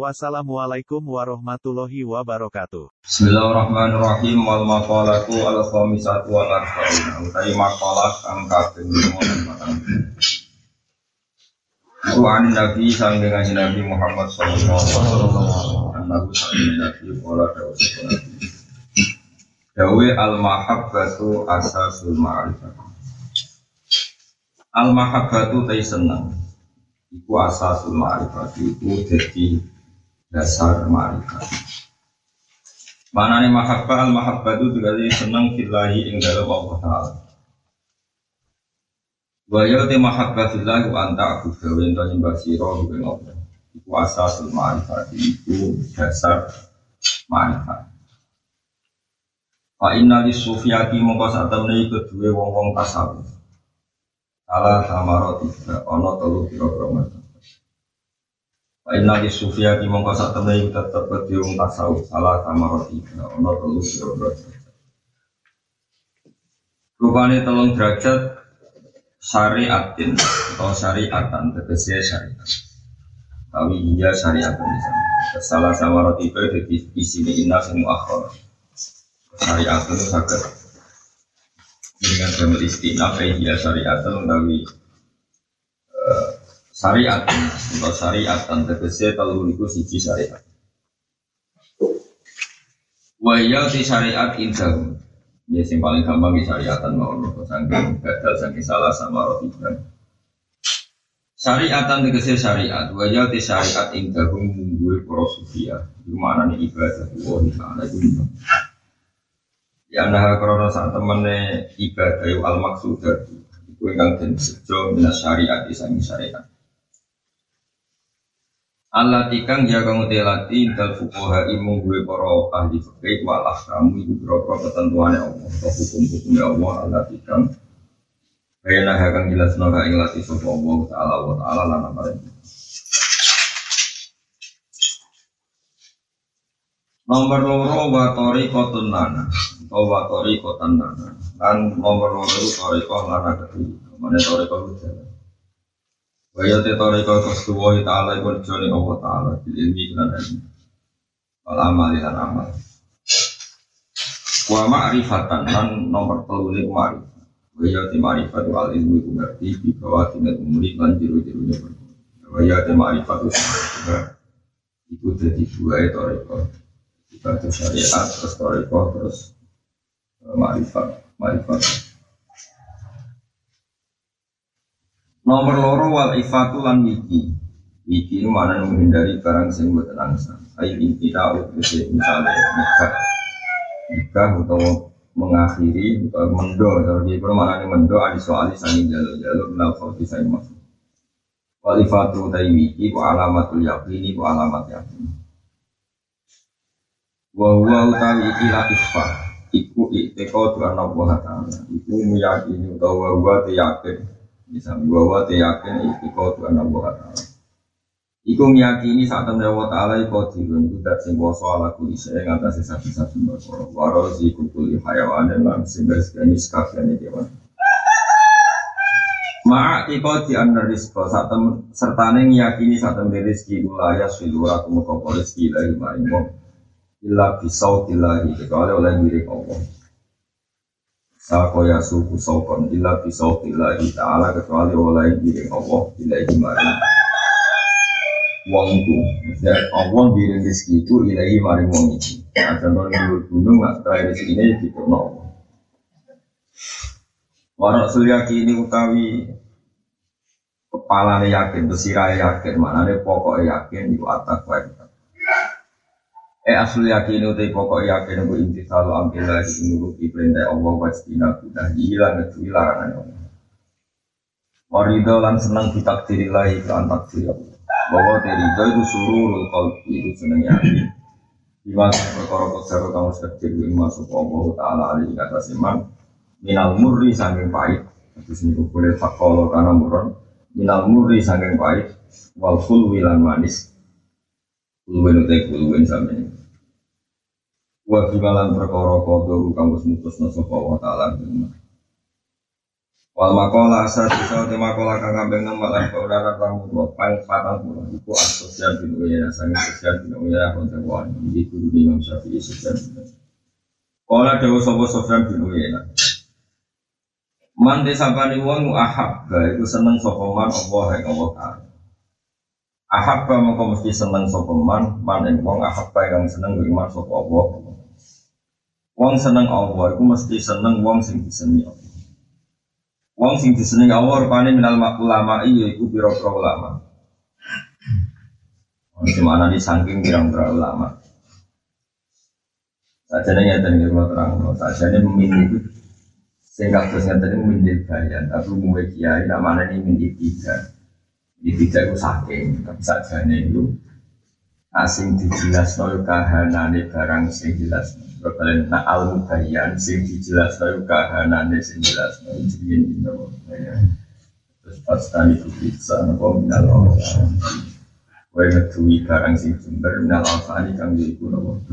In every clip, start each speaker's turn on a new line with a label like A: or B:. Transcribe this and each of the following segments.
A: Wassalamualaikum warahmatullahi wabarakatuh.
B: Bismillahirrahmanirrahim. Wal maqalatu al khamisatu wal arba'un utai maqalah kang kaping 54 Iku an Nabi sang dengan Nabi Muhammad sallallahu alaihi wasallam. Nabi sang Nabi pola dawu Dawe al mahabbatu asasul ma'rifah. Al mahabbatu tay seneng. Iku asasul ma'rifah Iku jadi dasar ma'rifat. Mana nih mahabbah al mahabbah itu dikali senang filahi ing dalam Allah Taala. Wa ya te mahabbah filahi anta aku gawe ento nyembah sira ing Allah. Iku asasul ma'rifat itu dasar ma'rifat. Fa inna li sufiyati mongko sak temne iku duwe wong-wong tasawuf. Salah samaroti ana telu kira-kira Inna di sufia ki mongko sak temne tetep kedhe wong tasawuf salah sama roti ono telu kira Rupane telung derajat syariatin atau syariatan tegese syariat. Tapi iya syariatan di sana. Salah sama roti itu di sini inna sing akhir. Syariat itu sakit dengan jamil istinaf iya syariatan tapi syariat. Atau syariat dan tegese kalau niku siji syariat. Wahya di syariat indah. Ya yang paling gampang di syariatan mau nopo sangking gagal sangking salah sama roti Syariatan tegese syariat. Wahya di syariat indah mengunggul para sufia Gimana nih ibadah Allah Ta'ala itu Ya nah karena saat temennya ibadah al maksud Itu yang dan sejo minas syariat di syariat Allah tikang ya kamu telati dal fukoha imu gue para ahli fikih walah kamu ibu berapa ketentuan ya Allah atau hukum-hukum ya Allah Allah tikang Bayana hakang jelas naga ing lati sapa Allah taala wa taala lan Nomor loro wa tariqatun lana atau wa tariqatan lana. Lan nomor loro tariqah lana kedua. Mana tariqah jalan Waya te toriko kesuwa ta'ala iku jone Allah ta'ala bil ilmi lan ilmi. Wal amal amal. Wa ma'rifatan lan nomor telu ni ma'rifat. Waya te ma'rifat wal ilmu iku ngerti di bawah tindak umuri lan jiru-jirunya Waya te ma'rifat itu jadi dua ya toriko. Kita syariat terus toriko terus eh, ma'rifat. Ma'rifat. Nomor loro wal ifatu lan wiki. Wiki itu mana menghindari barang sing buat angsa. Ayo kita utus misalnya nikah, nikah atau mengakhiri atau mendo atau di mana nih mendo adi soal sangi jalur jalur menal kau bisa masuk. Wal ifatu tai wiki wa alamatul yakini wa alamat yakin. Wa huwa utawi iki latifah iku ikteko tuan Allah Ta'ala iku meyakini utawa wa yakin bisa bahwa dia yakin iku Tuhan Allah Taala. Iku meyakini saat temen Allah Taala iku dirun iku dat sing kuasa ala kuli saya ngatasi sapi-sapi berkoro waro si kukuli hayawan dan lan sing sekali sekabiane dewan. Ma'a iko di saat temen sertane meyakini saat temen rizki ulaya silura kumukopo rizki ilahi wong illa bisau ilahi kecuali oleh milik Allah. Sakoya suku sokon illa bisau billahi ta'ala kecuali oleh diri Allah ilahi maring. Wong itu maksudnya Allah diri rezeki itu ilahi maring wong itu. Nah contoh di gunung nggak terakhir rezeki ini gitu no Warak sulyaki ini utawi kepala yakin, besirai yakin, mana pokok yakin, itu atak baik Eh asli yakin utai pokok yakin aku inti selalu ambil lagi menuruti perintah Allah wastina kudah hilang itu larangan Allah. Warido lan senang ditakdiri lagi ke takdir. Bahwa terido itu suruh kalbi itu senang yakin. Iman perkara kesero kamu sekecil ini masuk Allah Ta'ala alaihi kata seman Minal murri sangking pahit Terus niku boleh fakolo karena muron minal muri saking pahit wal fulwi lan manis. Fulwen utai fulwen sampe. Ini. Wa bimalan perkara kodo kang wis mutusna sapa wa taala. Wal makola asal bisa te makola kang kambing nem malah kaudara tamu dua pang patang puluh iku asosial bin uyana sange sosial bin uyana konten wan iki guru Imam Syafi'i sosial bin Kala dewa sapa Sofyan bin Uyana Man desapani wong ahabba iku seneng sapa man Allah ing Allah taala Ahabba mongko mesti seneng sapa man man ing wong ahabba kang seneng iman sapa Allah Wong seneng Allah iku mesti seneng wong sing disenengi Allah. Wong sing disenengi Allah rupane minal ulama iya iku pira-pira ulama. Gimana nih saking pirang-pirang ulama. Saja nih ngeten iki kula terang, saja nih memilih sehingga terus ngeten memilih bayan, tapi mulai kiai namanya ini memilih tiga. Di tiga itu saking, tapi saja nih itu asing dijelas nol kahanane barang sing jelas Kalian nak al mubayyan sing dijelas lalu kahanane sing jelas lalu jenenge dino Terus pas itu bisa nopo minal awsan. Wae ngetui barang sing sumber minal awsan kang iku nopo.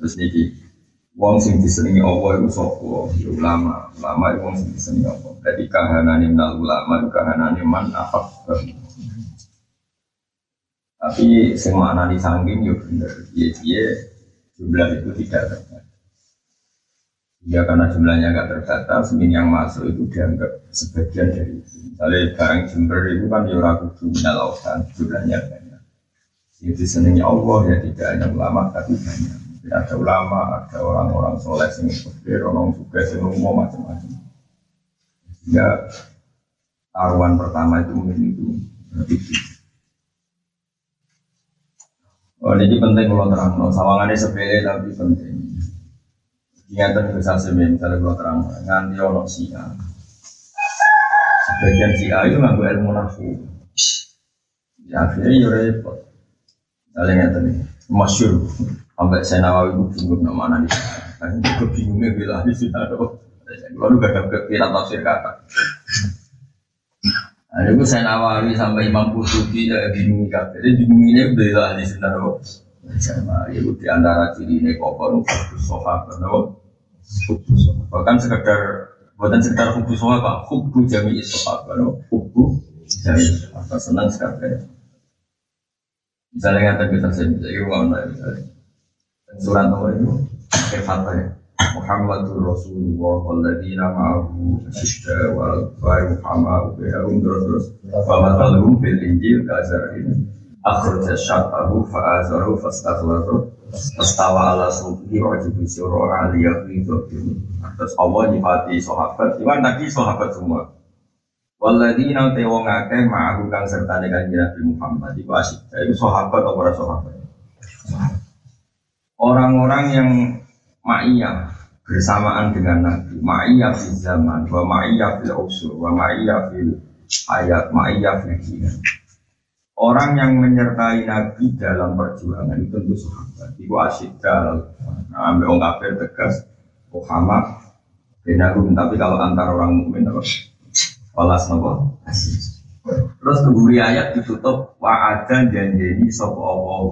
B: Terus niki wong sing disenengi Allah iku sapa? Ya ulama. Ulama iku wong sing disenengi Allah. Jadi kahanane minal ulama kahanane man afaq. Tapi sing maknani sangging yo bener. Piye-piye jumlah itu tidak terbatas. Ya karena jumlahnya nggak terbatas, min yang masuk itu dianggap sebagian dari itu. Misalnya barang jember itu kan ya ragu lautan, jumlahnya banyak. Itu senengnya Allah ya tidak hanya ulama tapi banyak. Ada ulama, ada orang-orang soleh yang berpikir, orang juga yang umum macam-macam. Sehingga taruhan pertama itu mungkin itu lebih Oh, ini penting kalau terang, no. sawangannya sepele tapi penting. Ingatan bisa semen, misalnya kalau terang, nganti ono sia. Sebagian sia itu nggak ilmu nafsu. Ya akhirnya ya repot. Misalnya ngatan nih, masyur. Sampai saya nawawi itu bingung nama nih. Kan itu bingungnya bila di sini ada. Lalu gak ada kira tafsir kata. Ada gue saya nawawi sampai Imam Qurtubi ya bingung kabeh. Jadi bingung ini bela sini loh. Sama ya di antara ciri ini kokor hubus sahabat loh. Bahkan sekedar bukan sekedar hubus sahabat, hubus jami sahabat loh. Hubus jami sahabat senang sekali. Misalnya kata kita bisa iruan lah misalnya. Surat nomor itu kayak ya. Muhammadur Rasulullah walladzina ma'ahu asyidda Muhammad bihum terus wa matalhum fil injil kazarin akhraja syatahu fa azaru fastakhlatu Astawa ala suhi wa jibu aliyah Terus Allah nyifati sahabat sahabat semua Walladzina te akeh ma'ahu kang serta dengan Nabi Muhammad Iku asyidda Itu sahabat atau para sahabat Orang-orang yang ma'iyah bersamaan dengan Nabi. Ma'iyah fil zaman wa ma'iyah fil usul wa ma'iyah fil ayat ma'iyah fil kina orang yang menyertai Nabi dalam perjuangan itu tentu sahabat. Itu asyidda nah, ambil orang kafir tegas Muhammad benahum tapi kalau antara orang mukmin terus walas nopo? Terus keburi ayat ditutup wa'adan janjeni sopo Allah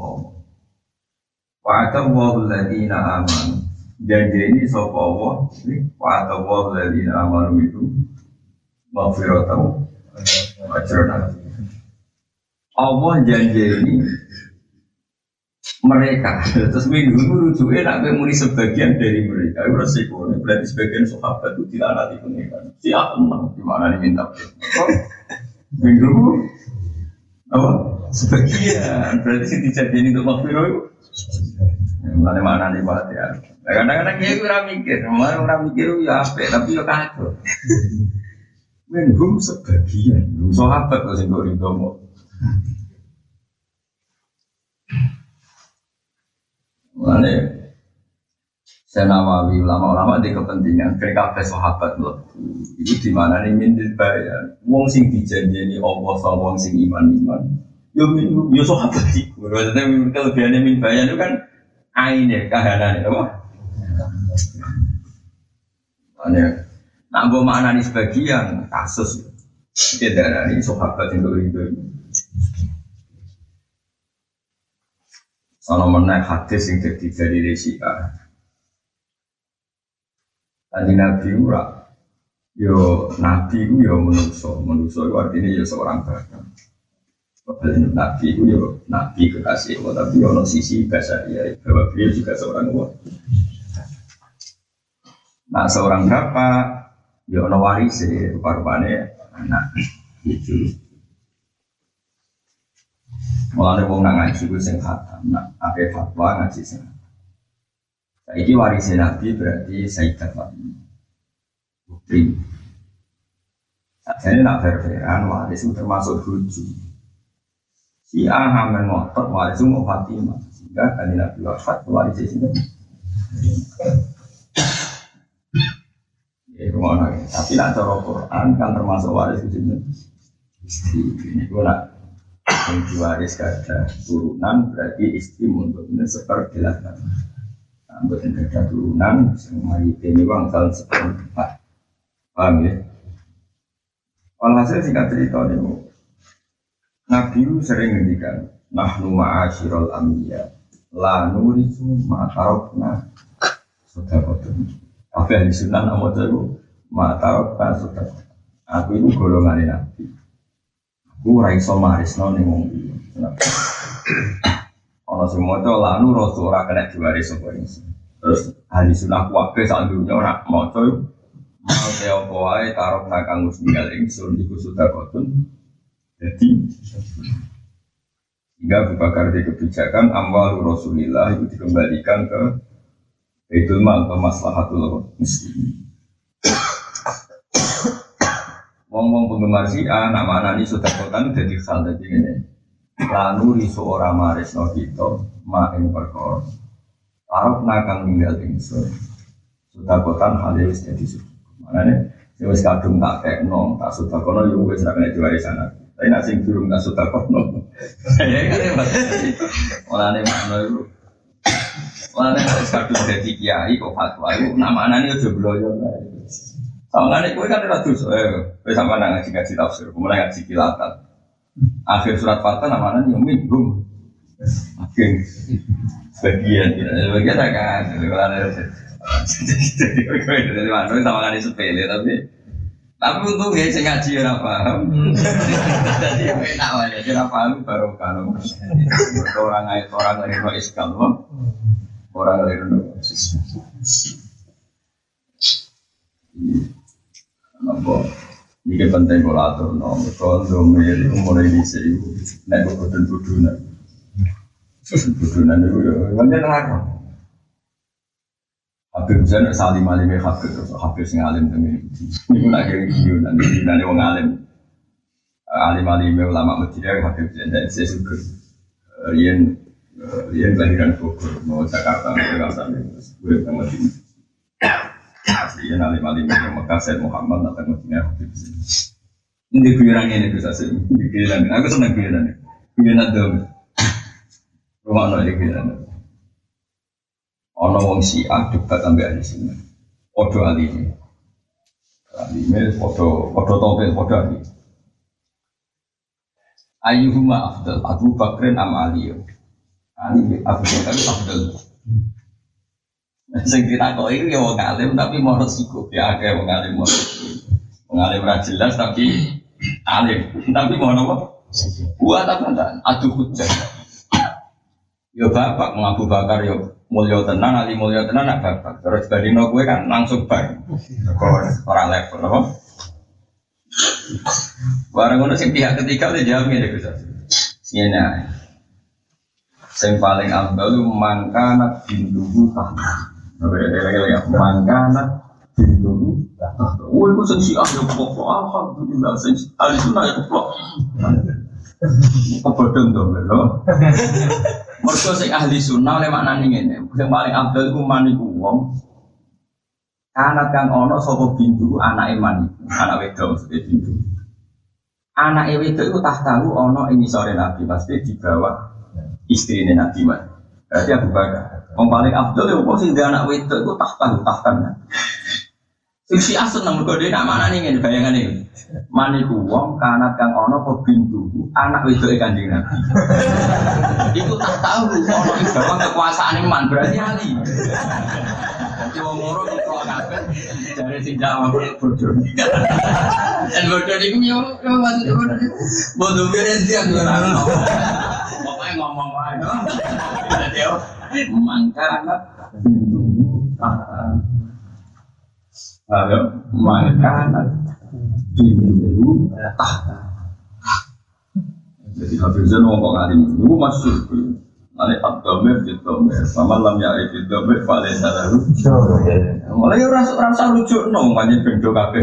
B: wa'adan wa'uladina amanu janji ini sopo Allah? Ini wa Allah dari amanu itu maghfiratahu. Ajran Allah janji ini mereka. Terus minggu itu rujuknya nak muni sebagian dari mereka. Itu resiko. Berarti sebagian sahabat itu tidak nanti pengiran si aku gimana diminta minggu apa? Sebagian. Berarti si dijadiin untuk maghfirah itu? Mana mana nih ya kadang-kadang dia kurang mikir, malah orang mikir ya apa, tapi ya kacau. Menhum sebagian, sahabat sing kok rido mau. Mana saya nawawi ulama-ulama di kepentingan PKB sahabat loh itu di mana nih mintil bayar wong sing dijanjeni Allah sama wong sing iman iman yo yo sahabat sih maksudnya kelebihannya min bayar itu kan ain ya kahanan apa Ane, Nak gue maknani sebagian kasus. Kita darah ini sahabat yang itu. Soalnya mana hadis yang jadi dari Resika. Tadi Nabi ura, yo Nabi itu yo menuso, menuso itu artinya yo seorang bahkan. Padahal Nabi itu yo Nabi kekasih tapi yo sisi bahasa dia bahwa beliau juga seorang Allah. Nah seorang bapak, yo no waris rupa-rupanya anak itu. Mulane wong nang ngaji ku sing khatam, nak ake fatwa ngaji sing Saiki waris Nabi berarti Sayyidat Fatimah. Putri. Jadi nak berperan waris termasuk buju. Si Aham ngotot waris mau Fatimah. Sehingga kan Nabi wafat waris itu. Ya, Tapi nak cara Quran kan termasuk waris itu. Istri ini gue nak yang diwaris gada turunan berarti istri untuk seperdilakan nah, buat gada turunan semua ini uang tahun seperempat paham ya? Walhasil singkat cerita ini Nabi sering ngendikan nahnu ma'asyirul ambiya la nurisu ma'tarokna sudah kodun tapi ahli sunnah nama itu ma'tarokna sudah aku itu golongan Nabi. Ku ora iso marisno ning wong Ana sing maca lanu rasa ora kena diwaris sapa Terus ahli sunah kuwabe sak dunya ora maca mau te apa wae taruh nakang musngal ingsun iku sudah kotun. Jadi hingga Abu di kebijakan amwal Rasulillah itu dikembalikan ke Baitul Mal atau Maslahatul Muslimin. Wong-wong penggemar si A, nama ini sudah kotan jadi hal jadi ini. Lalu riso ora maris no kita, ma ing perkor. Nakang tinggal ingsun. Sudah kotan hal ini jadi sudah. Mana nih? Wis kadung tak nong, tak sudah kono yo wis ra kena diwarisan aku. Tapi nak sing durung tak sudah kono. Ya kan ya Mas. Olane makno iku. Olane wis kadung dadi kiai kok fatwa iku nama anak ini Sawangan itu kan ada dosa. Eh, wes sama nang ngaji ngaji tafsir, kemudian ngaji kilatan. Akhir surat Fatah namanya nyumin bum. Akhir sebagian, sebagian kan. Jadi kalau ada jadi dari mana sama kan sepele tapi tapi untuk ya saya ngaji ya paham. Jadi enak jadi paham baru kalau orang ayat orang dari no iskal, orang dari Nopo ini penting kalau atur nopo kalau domir itu mulai di sini. Naik ke badan budunan budunan itu ya banyak larang Habib Zain salim alim ya Habib terus Habib sing alim temen ini pun akhirnya video nanti nanti wong alim. Alim alim ulama Medina Habib Zain dan saya suka Rian Rian kelahiran Bogor mau Jakarta Jakarta gue sama Aslinya nalim alim yang Mekah Said Muhammad datang Madinah Ini guyonan ini bisa sih. Aku senang guyonan. Guyonan dong. Rumah no ini guyonan. Ono wong Syiah debat sampai ahli sunnah. Podo alim. Alim podo podo topel podo alim. Ayuhuma afdal Abu Bakrin am Ali. Afdal. Sing ditakok itu ya wong alim tapi mau resiko ya akeh wong alim mau Wong alim ora jelas tapi alim. Tapi mau apa? Buat apa enggak? Adu hujah. Yo bapak mau Abu Bakar yo mulia tenan, ali mulia tenan nak bapak. Terus badino gue kan langsung bar. Orang level apa? Barang ngono sing pihak ketiga udah jamin ya Gus. Sini Sing paling abdul mangkana bintuhu tahta. Mangkana bintuhu Oh, itu sing siah ya pokok alhamdulillah sing ahli sunnah ya pokok. Kebodong dong lho. Mergo sing ahli sunnah oleh maknane ngene. Sing paling abdul ku maniku wong Anak kang ono sapa bintu anak iman anak wedok maksudnya bintu. Anak wedok itu tak tahu ono ini sore nabi pasti di bawah istri nabi mas. Berarti Abu Bakar. Yang paling abdul ya kok sih anak wedok itu tak tahu tahtan. Sing si seneng mergo dhewe nak mana nih ngene bayangane. Maniku wong kanat kang ana apa bintu anak wedoke Kanjeng Nabi. Iku tak tahu ana ing bawah kekuasaan man berarti ali. Jadi wong moro kok kabeh dari sing jawab bodoh. Dan bodoh iku yo maksud bodoh iku bodoh beren dia ora. Pokoknya ngomong wae. Jadi mangkana bintu Ayo, makanan bintu tahta. Jadi Hafizan ngomong alim itu masuk Nanti abdomen di domer, sama lam ya di domer, paling salah Mulai rasa rasa lucu no, banyak bendo kafe.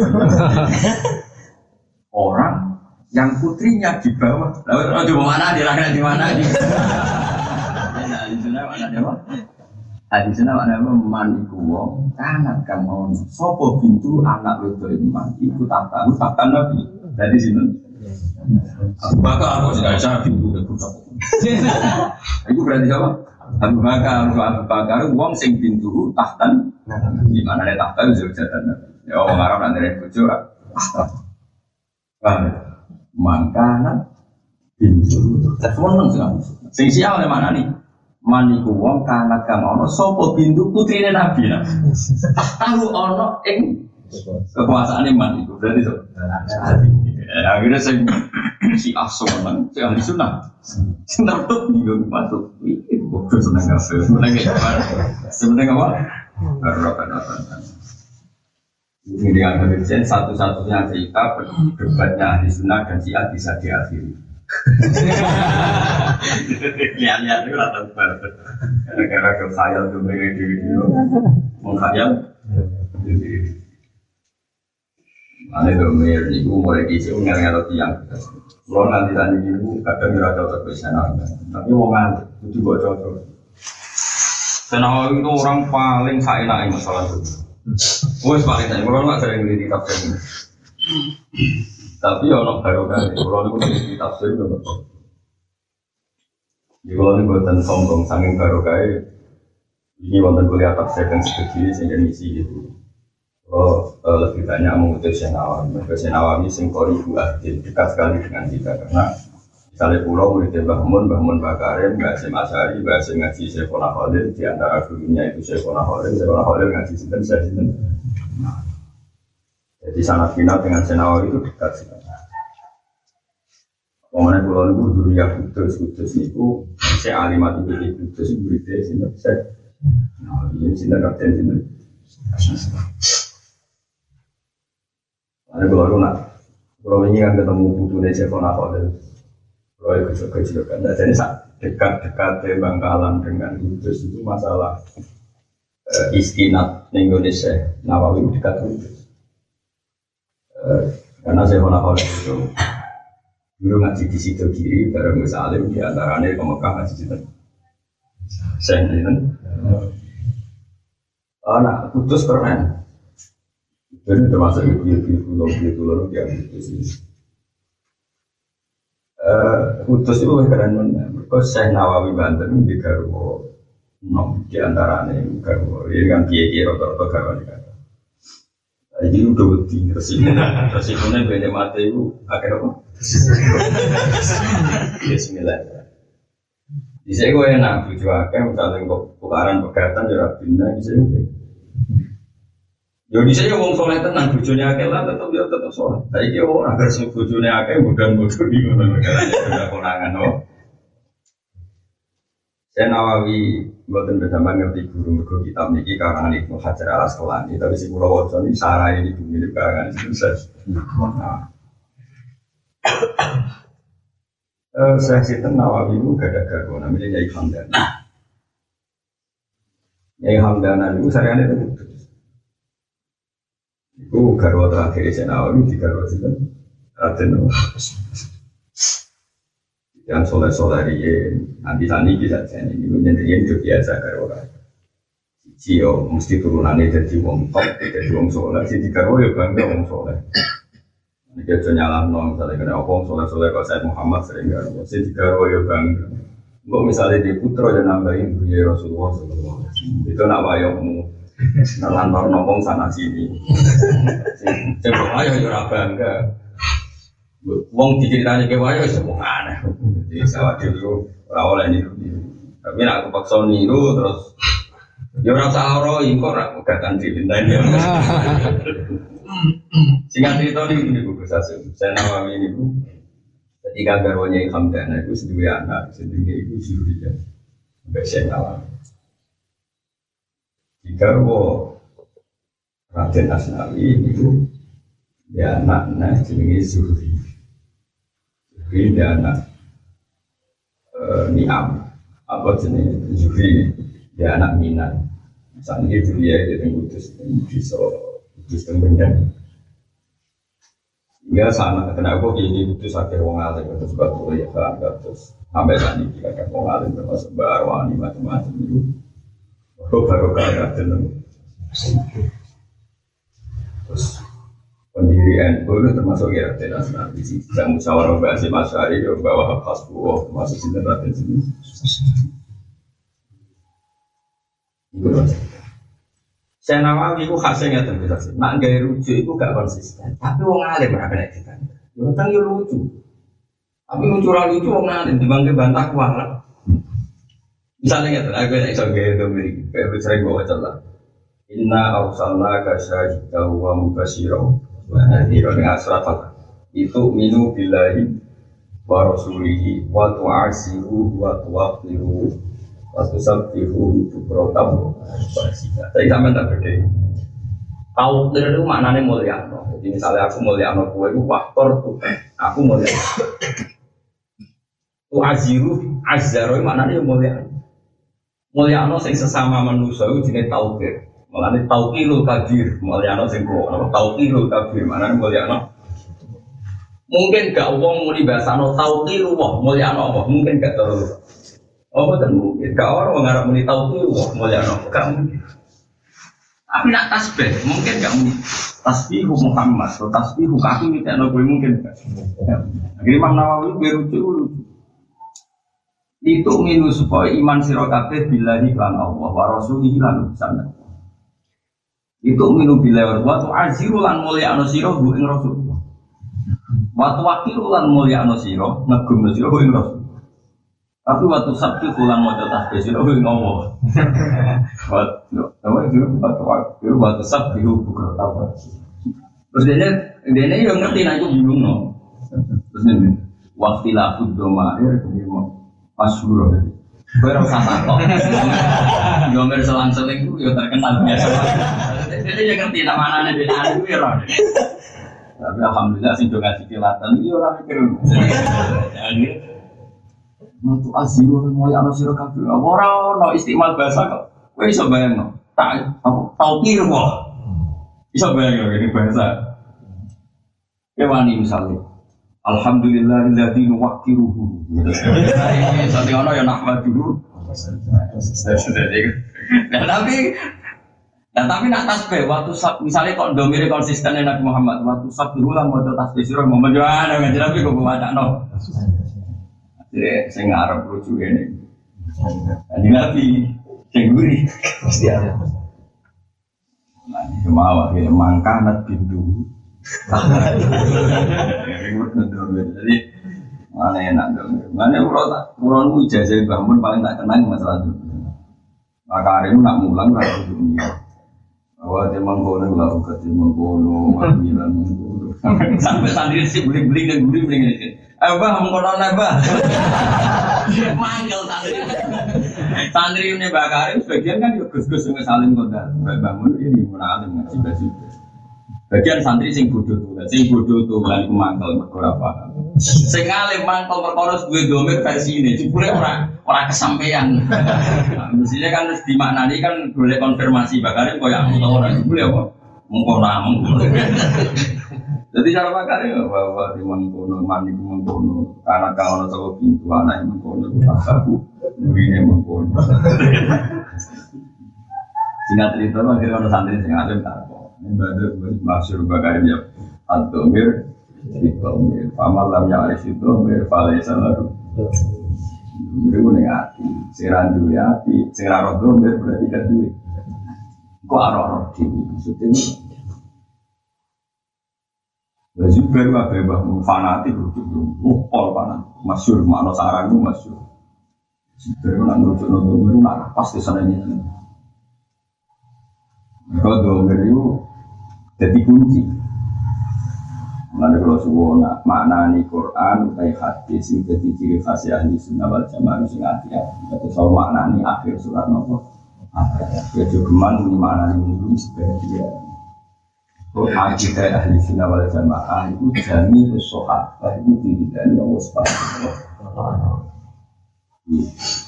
B: Orang yang putrinya di bawah, lalu di mana, di mana, di di mana, di mana, Hadis ini mana man iku wong kanat kang ono. Sopo pintu anak wedo iman iku tak tahu tak nabi. Jadi sini. Maka aku tidak bisa pintu itu Iku berarti apa? Abu Bakar, Abu Bakar, wong sing pintu tahtan. Di mana ada tahta itu jatan. Ya orang Arab nanti ada bojo. Mangkana pintu. Semua nang sing siapa mana nih? Maniku wong kanat kang ono sapa bintu putrine nabi nah tahu ono ing kekuasaan iman itu berarti so ya, akhirnya saya si aso nang si ahli sunnah. Sunnah tuh bingung masuk. Itu bodoh seneng kafe seneng apa? Seneng apa? Barokan apa ini kemudian satu-satunya cerita berdebatnya ahli sunnah dan si bisa diakhiri Lihat-lihat itu rata bar. Gara-gara ke khayal tuh mereka di video. Mau khayal. Mana domir niku mulai kisi ngel-ngel tiang. Kalau nanti tadi ibu kadang kira cocok ke sana. Tapi mau ngantuk, itu buat cocok. Senawa itu orang paling saya enak masalah itu. Wes paling saya, kalau nggak sering di tafsir. Tapi orang baru kan, kalau itu di tafsir itu betul. Di kalau ini buatan sombong, saking baru kayak ini wonten kuliah tafsir dan studi sehingga misi gitu. Kalau uh, lebih banyak mengutus yang awam, mereka yang awam ini singkori buat dekat sekali dengan kita karena misalnya pulau muridnya Mbah Mun, Mbah Mun Mbah Karim, Mbah Asim Asyari, ngaji Syekhona Khalil, di antara gurunya itu Syekhona Khalil, Syekhona Khalil ngaji Sinten, saya Sinten. Jadi sangat final dengan Senawawi itu dekat sekali. Pemane pulau itu dulu ya kudus kudus itu saya alimat itu kudus itu berita sini saya. Nah ini sini kapten sini. Ada pulau nak pulau ini kan ketemu putune Cekona Khalil. Pulau itu kecil kecil kan. Jadi dekat-dekat Bangkalan dengan kudus itu masalah uh, istinat Indonesia Nawawi dekat kudus. Uh, karena Cekona Khalil itu Dulu ngaji di situ kiri, bareng Gus Alim, di antaranya ke Mekah ngaji di situ. Saya ini Anak putus keren. Jadi termasuk ibu-ibu pulau ibu pulau yang itu sih. Putus itu keren mana? Mereka saya Nawawi Banten di Garwo, nom di antaranya Garwo. Ini kan kiai-kiai rata-rata Garwo Jadi udah wedi resikonya, resikonya banyak mati itu akhirnya apa? Bismillah. Di sini gue enak bujuk akeh, misalnya kok tukaran pegatan jadi bina di sini gue. Yo di sini ngomong soleh tenang, bujurnya akeh lah tetap dia tetap soleh. Tapi dia orang agar bujurnya akeh bukan bujur di mana negara sudah konangan oh. Saya Nawawi buatan bersama ngerti guru guru kitab niki karangan Ibnu Hajar al Asqalani tapi si Pulau Wajon ini sarah ini bumi ini itu saya. Sinten Nawawi itu gak ada garwo namanya Yai Hamdana. Yai Hamdana itu saya itu putus. Itu garwo terakhir saya Nawawi di garwo Sinten Raden yang soleh soleh dia nanti tani bisa jadi ini menjadi itu biasa garwo Cio mesti turunannya jadi wong top, jadi wong soleh. Si tiga ya bangga wong soleh. Ini kita nyala nong misalnya kena opong soleh soleh kalau saya Muhammad sering gak ada. Saya tiga royo bang. Gue misalnya di putra yang nambahin punya Rasulullah Sallallahu Itu nak wayokmu. Ngantor nongkrong sana sini. Coba ayo yo ora bangga. Wong diceritani ke wayo wong aneh. Jadi sawah dulu oleh niru. Tapi nek aku paksa niru terus ya ora usah ora iku ora gatan dipintani. Singkat cerita ini ini buku saya saya nama ini bu. Ketika garwanya Hamdana itu sendiri anak, sendiri itu Zuriya. Sampai saya nama. Jika wo Raden Asnawi itu dia anaknya jenenge Zuhri. Zuhri dia anak eh, Niam. Apa jenis Zuhri dia anak Minan. Saat ini Zuriya itu yang kudus, bisa kudus dan benda. Hingga sana kena aku ini kudus akhir wong alim terus batu ya kan terus sampai saat ini kita wong alim termasuk barwani macam-macam itu. Oh baru kaya dalam Terus pendiri NU itu termasuk ya Raden Asnawi sih. Saya musyawarah bahasa Masyari ya bahwa buah termasuk sinten Raden sini. Mas. Saya Nawawi itu khasnya nggak bisa sih. Nak gaya rujuk itu gak konsisten. Tapi wong alim ora kena kita. Ya utang ya lucu. Tapi lucu ra lucu wong alim dibangke bantah kuat. Misalnya nggak aku yang iso gaya itu milik. Kayak sering gue baca lah. Inna arsalna ka syahidan wa surat Al itu minu billahi wa rasulihi wa tu'asiru wa tuwaqiru wa tusabbihu bukratan Tapi sampean tak beda. Tahu itu maknanya mulia. Jadi misalnya aku mulia no kue, itu faktor tuh. Aku mulia. Tu aziru, azzaro maknanya mulia. Mulia no sesama manusia itu jenis taukir. Malah ini taukilul kabir. Mulia no sing kulo. Apa taukilul kabir? Maknanya mulia no. Mungkin gak mau dibahas no taukilul wah mulia no apa? Mungkin gak terlalu. Oh, betul mungkin. Gak orang mengharap muni taukilul wah mulia no. Gak mungkin. Tapi nak tasbih, mungkin gak mungkin. Tasbihu Muhammad, atau tasbihu kaki minta no gue mungkin. Akhirnya Imam Nawawi lucu. Itu minus supaya iman sirokate bila lan Allah wa rasulihi sana. Itu minu bila wa tu aziru lan mulia ano siro bu ing rasul. Wa tu wakilu lan mulia ano siro ngegum no siro bu ing rasul. Tapi waktu sabtu pulang mau tasbih siro bu ing Allah. Waktu waktu waktu waktu sabtu bukan apa. Terus dia dia yang ngerti nah itu bingung no. Terus ini waktu laku doma air jadi mau masyhur jadi. Gue rasa takut. Gomer selang-seling itu ya terkenal biasa. Jadi dia ngerti nama anaknya dia ada itu ya Tapi alhamdulillah sih juga ngasih kilatan itu orang mikir. Aziru kan mulai anak siro kabeh. Ora ono istimal bahasa kok. Kowe iso bayangno. Tak apa tau kira kok. Iso bayangno ini bahasa. Kewani misalnya. Alhamdulillah alladzi nuwaqqiruhu. Sate ono ya nahmaduhu. Nah tapi Nah tapi nak tasbih waktu sab, misalnya kok domire konsisten Nabi Muhammad waktu sabtu ulang mau tasbih surah mau menjual nggak jelas tapi kok baca no. Jadi saya ngarep lucu ini. Jadi nabi gurih pasti ada. Nah ini mau ya mangkah nat bindu. Jadi mana enak dong. Mana urut urut ijazah bangun paling tak kenang masalah itu. Maka hari nak mulang nggak dunia. Bahwa dia mengkono lalu ke dia mengkono, manggilan mengkono. Sampai santri sih beli-beli dan beli-beli ini. Eh bah, mengkono bah. Manggil santri. Santri ini bakarin sebagian kan juga gus-gus yang saling kota. Bangun ini munalim ngaji baju. Bagian santri sing bodoh tuh, sing bodoh tuh kan mangkel perkara paham. Sing alim mangkel perkara duwe domir versi ini, jebule ora ora kesampaian. Nah, mestinya kan harus dimaknani kan boleh konfirmasi bakarin koyo aku tau ora jebule apa? Mengkono mengkono. Jadi cara makanya bahwa di mengkono mandi mengkono karena kalau toko pintu anak mengkono aku nurine mengkono. Singkat cerita akhirnya ono santri sing tak ibadah maksud bakar ya adomir itomir pamal lam ya aris itomir falai salaru Mereka nih hati, dulu hati, seran domir berarti kan duit. Kok arah-arah dewi maksudnya Ya Zubair wa bebah fanatik rujuk Oh, pol panas Masyur, makna sarang itu masyur. Nonton itu nak pas di sana ini. Kalau domir itu jadi kunci Mengenai kalau suwo nak makna ni Quran utai hadis itu jadi ciri khas ahli sunnah wal jamaah sing hati ya. Itu soal makna ni akhir surat nopo. Ya juga man ni makna ni dulu sebagai Oh, akidah ahli sunnah wal jamaah itu jami usohat, itu diri dari Allah Subhanahu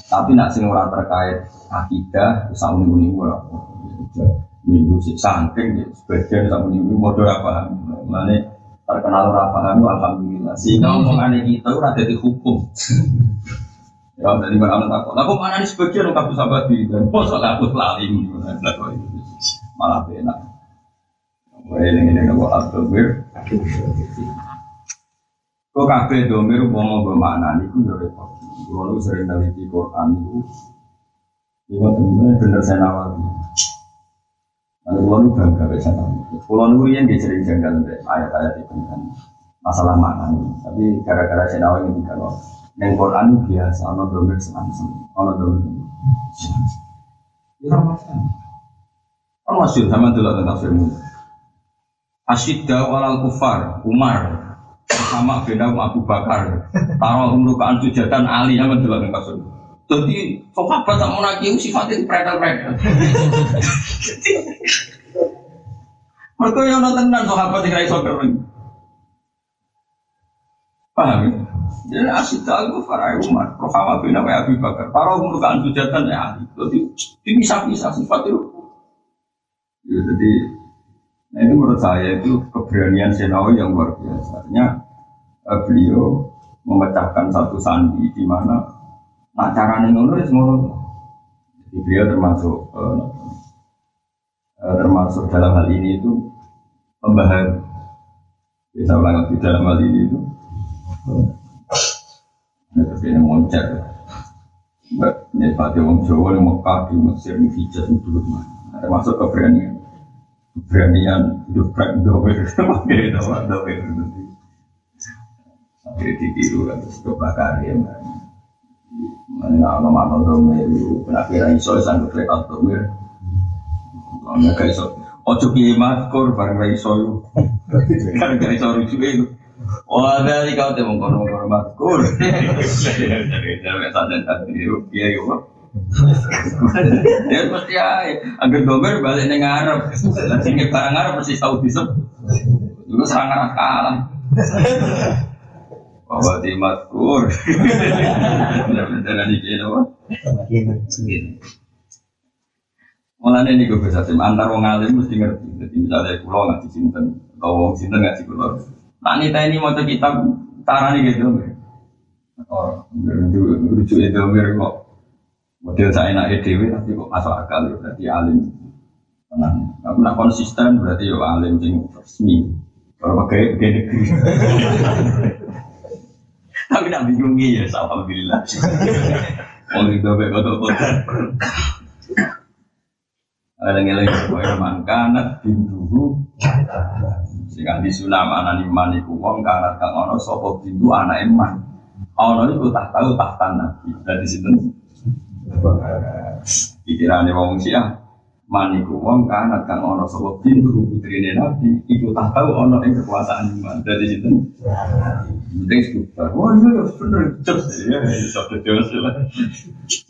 B: Tapi nak sing ora terkait akidah, usah muni-muni ora. Minggu sih saking ya, sebagian sama muni-muni bodoh apa. Mana terkenal ora paham alhamdulillah. Sehingga omongan kita ora jadi hukum. Ya, dari mana takut. Aku mana nih sebagian kabus abadi dan mosok kabus lali malah enak. Wah ini ini kalau abdomir. Kok kafe domir mau gue mana nih? Gue jadi. Gue sering neliti Quran itu. Iya benar saya nawar. Lalu nu bangga bisa tahu. Pulau nu yang dia sering janggal ayat-ayat itu kan masalah mana. Tapi gara-gara saya nawar ini kalau yang Quran biasa, ono domir senang senang, ono domir. Itu masalah. Kan masih sama dulu tentang firman. Asyidda walal kufar Umar sama beda Abu Bakar taruh umrukaan sujatan Ali yang menjelaskan kasus jadi sahabat tak mau lagi? Sifatnya itu predel-predel mereka yang nonton dan sahabat yang iso kering paham ya? jadi asyidda al kufar Umar sama beda Abu Bakar. Taruh umrukaan sujatan Ali jadi bisa-bisa sifat itu. Ya, jadi Nah itu menurut saya itu keberanian Senawi yang luar biasa. Artinya eh, beliau memecahkan satu sandi di mana nah caranya ngono ya ngono. Jadi beliau termasuk eh, eh, termasuk dalam hal ini itu pembaharu. Bisa ulang lagi dalam hal ini itu. Ini tapi moncer. Ini pada orang Jawa yang Mekah di Mesir di Hijaz itu dulu termasuk keberanian keberanian hidup prank domer pakai nama domer sampai ditiru terus kebakar ya mana nama nama domer itu kira iso sanggup lewat domer mana gak iso ojo piye makur bareng ra iso kan gak iso rujuk itu Wah, dari kau temu kono kono makur. Dari sadar tadi, ya yuk. Ya mesti ae. Agar domer balik ning Arab. Lah sing barang Arab mesti tahu disep. Juga serang kalah. Bahwa di matkur. Benar-benar di kene apa? Mulane niku bisa tim antar wong alim mesti ngerti. Jadi misalnya pulau nggak disimpan, atau wong sinten nggak pulau. Nah ini ini mau kitab caranya gitu. Oh, lucu itu mirip kok model saya enak EDW tapi kok masuk akal ya berarti alim tenang tapi nak konsisten berarti ya alim sing resmi kalau pakai pakai negeri tapi nak bingungi ya alhamdulillah. Mau itu baik kotor kotor lain supaya mangkanat bintuhu sehingga di sunam anak iman iku wong kanat kang ono sopo bintu anak iman ono itu tak tahu tak tanah dari situ. Pikirannya wong Syiah maniku wong kanat kang ono sapa pintu putrine Nabi iku tak tahu ono ing kekuasaan iman dari situ. Penting seputar. Wah iya ya bener jos ya iso jos lah.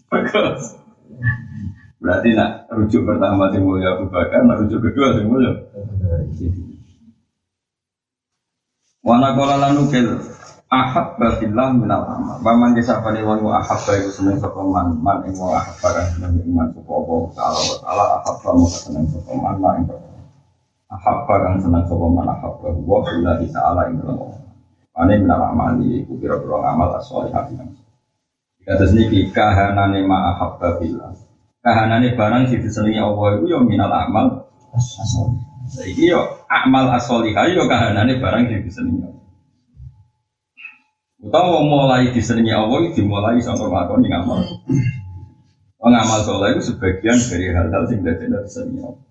B: Bagus. Berarti nak rujuk pertama sing mulia Abu Bakar, nak rujuk kedua sing mulia. Wana kola lanukil ahab bafillah minal amal. Wa man jasafani wa wa ahab iku seneng sapa man. Man ing wa ahab seneng iman sapa apa taala wa taala. Ahab wa seneng sapa man man ing ahab kan seneng sapa man ahab wa billahi taala ing dalem ane minal amal iku pira-pira amal sholihah yang Kata sini kahanane ma ahab bafillah kahanane barang sing disenengi Allah iku yo minal amal asol iki yo amal asolihah yo kahanane barang sing disenengi Allah Utawa mulai disenangi Allah dimulai sampai yang amal. Ngamal soleh itu sebagian dari hal-hal yang tidak tidak disenangi Allah.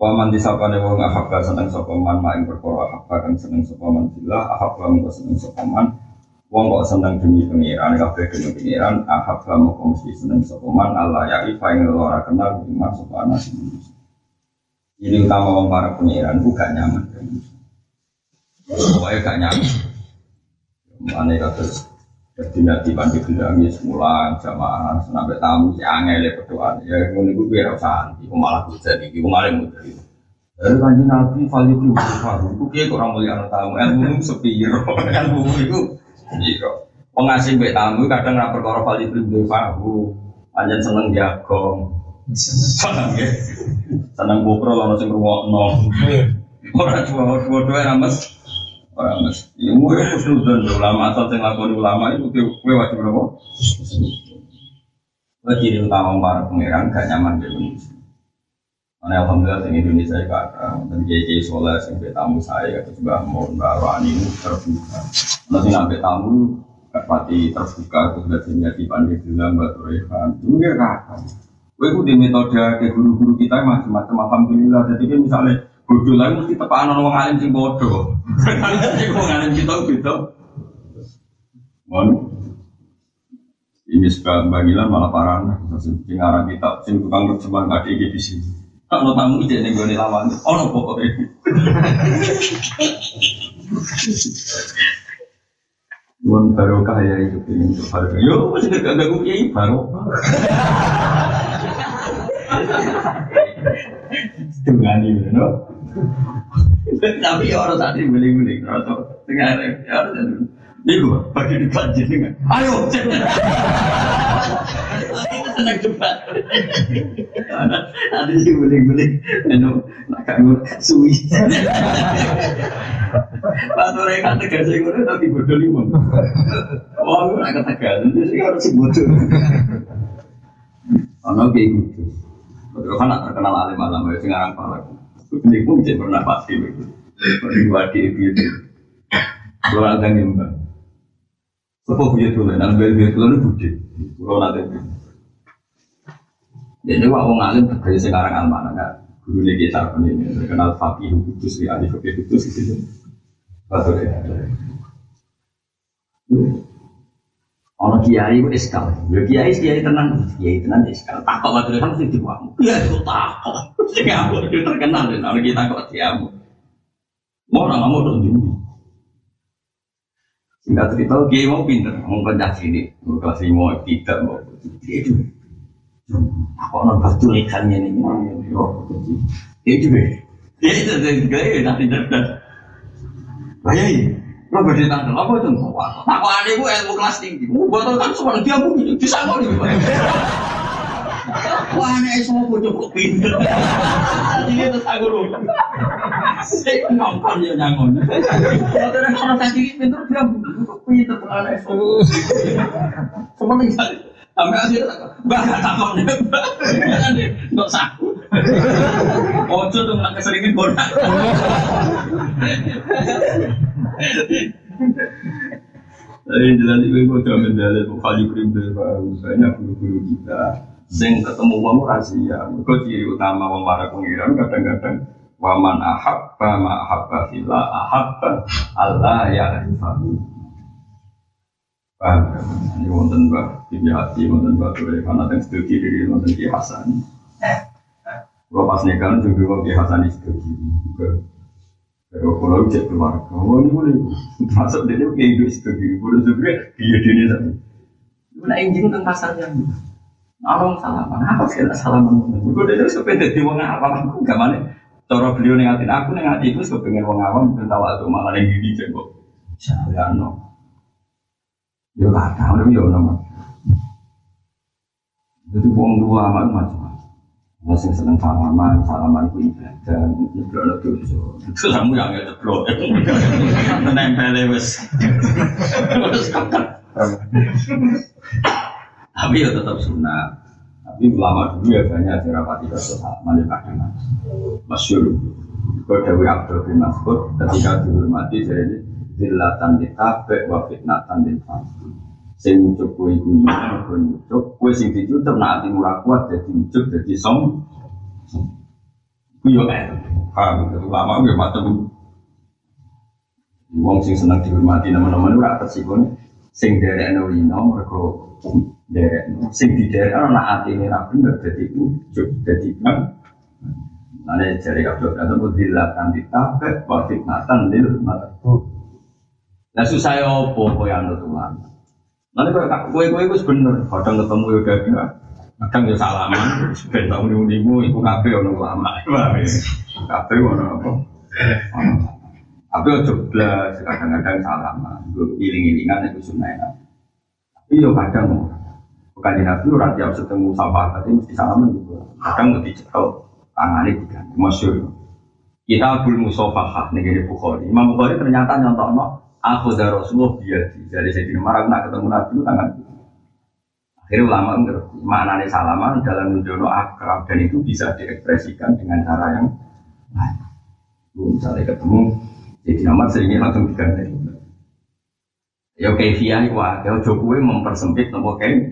B: Waman disapane wong ahabba seneng sapa man mak ing perkara ahabba kang seneng sapa man billah ahabba mung seneng sapa man. Wong kok seneng demi pengiran kabeh demi pengiran ahabba mung mesti seneng sapa man. Allah ya ifa ing ora kenal iman sapa anak ini utama wong para pengiran gak nyaman. Pokoknya gak nyaman mana kados jadi nanti bilang ya semula jamaah sampai tamu si angel ya berdoa ya ngono iku biar usah iku malah hujan iki iku malah mudah dari kanjeng Nabi value itu baru iku piye kok ora mulia tamu ilmu sepiro ilmu iku sepiro pengasih mbek tamu kadang ora perkara value itu baru panjen seneng jagong seneng ya seneng bukro lono sing ngrungokno ora cuma-cuma ora mes Orang mas, ilmu ya khusnudon ulama atau yang lakukan ulama itu kue wajib berapa? Lagi utama para pangeran gak nyaman di Indonesia. Mana alhamdulillah di Indonesia ya kakak dan jadi soleh sampai tamu saya atau juga mau bawa ini terbuka. Nanti sampai tamu pati terbuka terus sudah menjadi pandai bilang batu rehan. Itu ya kakak. Gue di metode ke guru-guru kita macam-macam alhamdulillah. Jadi misalnya bodoh lagi mesti tepakan orang wong alim sing bodoh. Sing wong alim kita gitu. Mon. Ini suka bagilan malah parah. Sing arah kita, sing tukang terjemahan gak di di sini. Kalau tamu ide nih gue lawan, oh no pokoknya. Wan barokah ya itu ini barokah. Yo masih gak gak kiai barokah. Dengan ini, no. Tapi orang saat ini beli-beli, rasa tengah ya harus ini gue bagi di banjir dengan, ayo, itu senang cepat. Nanti sih beli-beli, anu, nak kamu suwi. Waktu mereka tegas saya gue nanti bodoh lima. Gue nak tegas, sih harus bodoh. Ono kayak gitu. Betul kan terkenal alim alam ya sekarang pala. Ini pun bisa pernah pasti begitu. Di dua di itu. Kalau ada nyembah. Apa punya tuh? Dan bel bel itu budi. Kalau ada Jadi wah wong alim sekarang almana kan. Guru lagi kita ini terkenal fakih kudus di ahli fakih kudus itu. Betul ya. Ono kiai ku eskal. Yo kiai kiai tenang, kiai tenang eskal. Takok waktu kan sing diwamu. Ya itu. Sing aku itu terkenal dan ono kita kok diamu. Mau nang mau dong dulu. Singkat cerita, kiai mau pinter, mau pencak sini, mau kelas mau tidak mau. Dia itu. Aku ono batu ikannya ini. Dia itu. Dia itu gaya nanti cerdas. Bayai. Lo beda tanggal apa itu? Aku aneh gue ilmu kelas tinggi. Gue botol kan semua dia gue bisa kok nih. Wah aneh semua gue cukup pinter. Jadi itu aku lu. Saya nongkrong ya nyangon. Kalau ada orang tadi pinter dia pinter aneh semua. Semua nih sampai akhir bah takut nih bah nggak saku ojo tuh nggak keseringan bodoh tapi jelas itu gue coba mendalil kali krimpil banyak guru-guru kita sing ketemu wong rahasia. Mereka ciri utama wong para pengiran kadang-kadang waman ahabba ma ahabba fillah ahabba Allah ya arifahu paham? Ini wonten mbak tibi hati wonten mbak tuh karena yang setuju diri wonten ki hasan. Kalau pas nikah juga ki hasan itu kalau kalau cek keluarga, oh ini boleh masuk dia kayak hidup sebagai boleh juga dia dia tapi. Mana injing tentang pasarnya? Orang salaman, apa sih lah salaman? Gue dia sepeda di wong awam, aku gak mana. Cara beliau nengatin aku nengatin itu sepengen wong awam ben tahu atau malah yang gini kok. Saya no. Yo lah, tahu yo nama. Jadi wong dua amat macam masih seneng salaman, salaman ku ibadah, nyeblok lo dosa. Itu kamu yang nggak jeblok, menempel wes. Tapi ya tetap sunnah. Tapi ulama dulu ya banyak sing rapati dosa salaman ya kadang masyur. Kau Dewi Abdul bin Mas'ud ketika dihormati jadi zillatan ditabek wa fitnatan din fasik sing ngucup kowe iku iku ngucup kowe sing dicucup nek ati ora kuat dadi ngucup dadi som. Yo kan, paham itu lama gue macam Wong sing seneng dihormati teman-teman ora tersikone sing derek no lino mergo derek sing di derek ana atine ra bener dadi ujug dadi kan Nane jari kabeh kata mudilatan ditabe wa fitnatan lil. Marhum. Lah susah ya opo kowe anut ulama. Nanti kowe kowe kowe wis bener, kadang ketemu ya gagah. Kadang ya salaman, ben tak muni-munimu iku kabeh ono ulama. Paham ya? Kabeh ono apa? Tapi ojo blas, kadang-kadang salaman, gue iling-ilingan itu sunnah. Tapi yo kadang bukan di nabi orang tiap ketemu sahabat tapi mesti salaman juga. Kadang mesti cekel tangannya diganti masyur kita Abdul Musofahah nih Bukhari Imam Bukhari ternyata nyontok aku dari Rasulullah biadi dari Sayyidina Umar nak ketemu Nabi itu tangan akhirnya ulama ngerti maknanya salaman dalam menjono akrab dan itu bisa diekspresikan dengan cara yang lain misalnya ketemu Sayyidina Umar seringnya langsung diganti. Ya via itu ya Jokowi mempersempit nopo kayak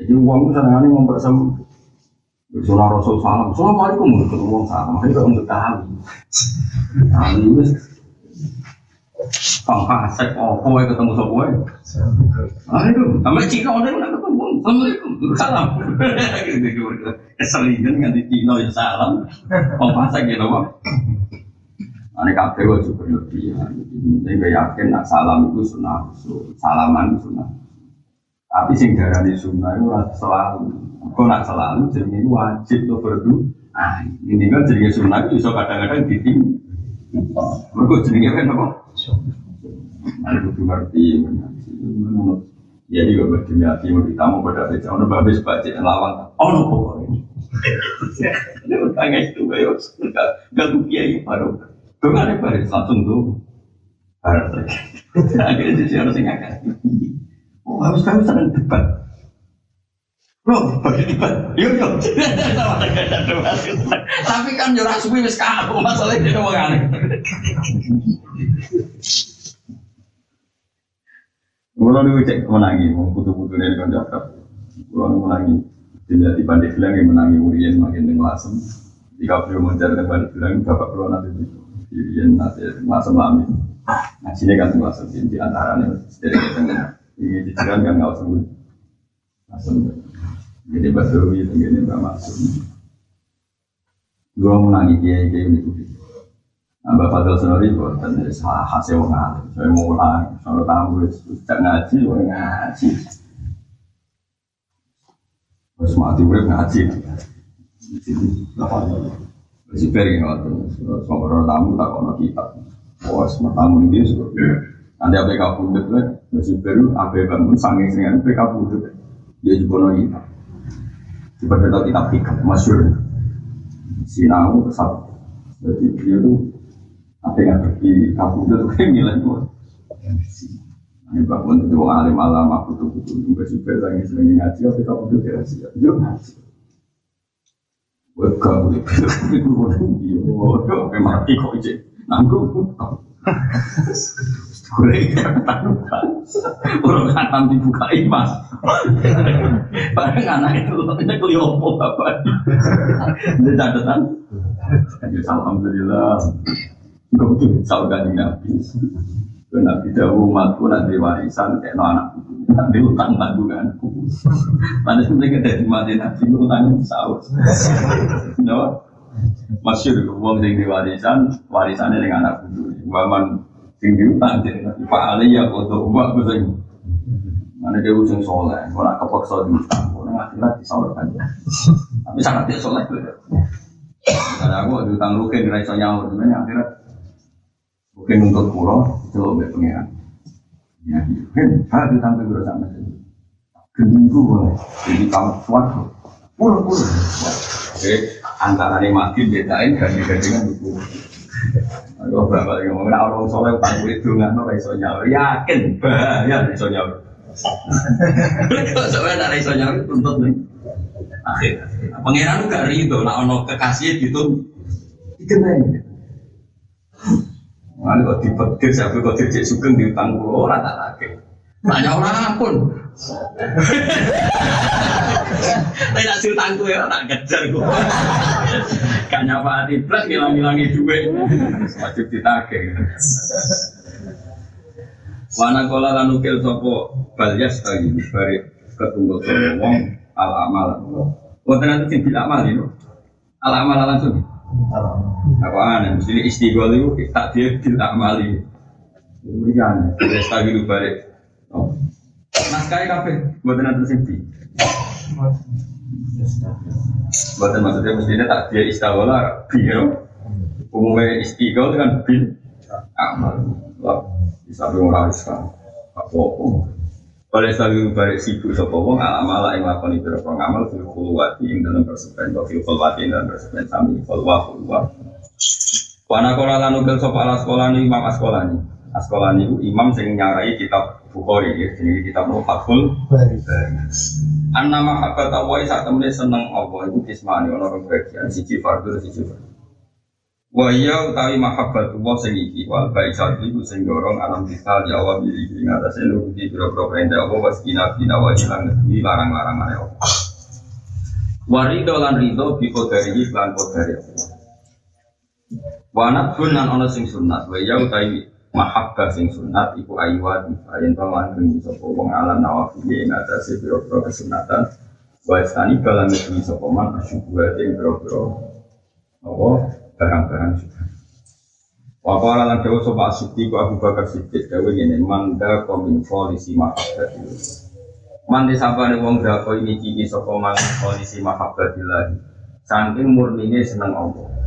B: jadi uang itu ini mempersempit. Sunnah Rasul salam, Assalamualaikum uang salam, makanya untuk tahu. Ini Kasek, oh, kowe ketemu kowe? Ah itu, sampai Cina udah nak ketemu. Assalamualaikum, salam. Keselingan nganti Cina ya salam. Kang Kasek gitu, Pak. Ane kabeh wajib berlebihan. Ini yakin nak salam itu sunnah, salaman itu sunnah. Tapi sing darani sunnah itu selalu Kau nak selalu jadi wajib tuh berdu. Ah, ini kan jadi sunnah itu bisa kadang-kadang diting. Mereka jadi kan apa? Ada butuh ngerti, Ya dia juga berdemi hati mau ditamu pada beca. Ono babes baca lawan. Ono. Ini utangnya itu kayak gak tuh kiai baru. Tuh ada baris langsung tuh. Lagi. Akhirnya sih harus ngangkat. Oh habis kami sering debat. Loh? Yuk, yuk. Tapi kan yo suwi wis kaku masalahnya dia wong aneh. Kulo niku cek menangi, wong putu-putu ini kan jakrap. Kulo niku menangi. Tidak di pandai bilang yang menangi urian makin dengan lasem. Jika beliau mencari pandai bilang bapak kulo nanti itu. Urian nanti lasem lami. Nah sini kan lasem di antaranya. Jadi kita ini cicilan kan nggak usah lasem. Jadi Basawi itu gini Mbak Maksud. Gue menangi kiai kiai ini tuh. Nah, Fadil Senori dan dari hasil wong Saya mau ulang, kalau tamu sejak ngaji, gue ngaji. Terus mati gue ngaji. Si Peri waktu sama tamu tak kono kitab. Oh, semua tamu ini dia Nanti apa deh, si Peri apa bangun dengan apa kabur Dia juga nol kitab. Ibadah kitab hikam, masyur. Sinau kesal. Jadi dia itu apa yang pergi kampung itu kayak nilai itu. Ini bangun itu orang alim alam aku tuh butuh juga super lagi sering ngaji, tapi kamu tuh kira sih, yuk ngaji. Gue kamu itu itu mau dia, apa mati kok aja, nanggung. Boleh Orang kanan dibuka imas. Barang anak itu ini keliopo bapak. Ini catatan. Alhamdulillah. Enggak betul saudara nabi. Nabi Dawu matku nanti warisan kayak no anak nanti utang tanggunganku. Sebenarnya kita di mati nabi utang sahur. No, masyur uang sing di warisan warisannya dengan anak budu. Waman sing diutang jadi Pak Ali ya foto mbak gue mana dia usung soleh. Kalau nak kepaksa diutang kalau akhirat disalurkan. Tapi sangat dia soleh gue karena aku diutang rukin di raiso nyawa sebenarnya akhirat rukin untuk pulau itu lebih pengiran. Ya kan hal diutang ke guru sama gending gue jadi kamu kuat pulau pulau oke antara ini mati bedain ganti-gantian buku Aku berapa lagi ngomong, nah orang soleh utang kulit dungan, no iso nyawa, yakin bahaya iso nyawa. Kalau sampai ada iso nyawa, tuntut nih. Akhir, pangeran gak ridho, nah ono kekasih gitu, dikenai. Mana kok dipetir, siapa kok dirjek sugeng di utang pulau, orang tak lagi. Tanya orang pun, Tapi nak tangku ya tak kejar gue. Gak nyapa hati plus ngilang-ngilangi duit. Wajib ditagih. Wana kola lanukil sopo balyas tadi bari ketunggu sopo wong al amal. Wonten nanti sing bil amal itu. Al amal langsung. Apa aneh? Mesti istighol itu tak dia bil amal itu. Kemudian, balyas tadi bari. Naskah buatan nanti sing di. Buatan maksudnya mestinya tak dia istighol biro. Umumnya istighol kan bil amal. Lah, bisa orang sekarang. Apa-apa. Oleh selalu balik sibuk sapa wong alam ala ing lakoni pira ngamal fil khulwati ing dalam persepen wa fil khulwati ing dalam persepen sami khulwa khulwa. Wana kola lan ugel sapa ala sekolah ni imam sekolah ni. Sekolah ni imam sing nyarai kitab Bukhari ya, jadi kitab Fathul An nama hakat awai saat temen seneng Allah itu kismani orang bagian siji fardu siji fardu. Wa iya utawi mahabbat Allah sing iki wal baik satu iku sing dorong alam kita di awal diri ing atase nuruti pira-pira perintah Allah was kina kina wa ilang ngeduwi larang-larangane Allah. Warido lan rido bi qadari lan qadari Allah. Wa nabun lan ana sing sunat wa iya utawi mahabbah sing sunat iku ayyuat ayen to lan bengi sapa wong alam nawafil ing atase pira-pira kesunatan wa istani kalan ngeduwi sapa man asyubuhat ing pira-pira apa barang-barang sudah. Wakala lan dewa sopa asiti ku Abu Bakar Siddiq dewa ini manda komin polisi mahabbat Mandi sabane wong dako ini ciki sopa man polisi mahabbat Saking murnine seneng Allah.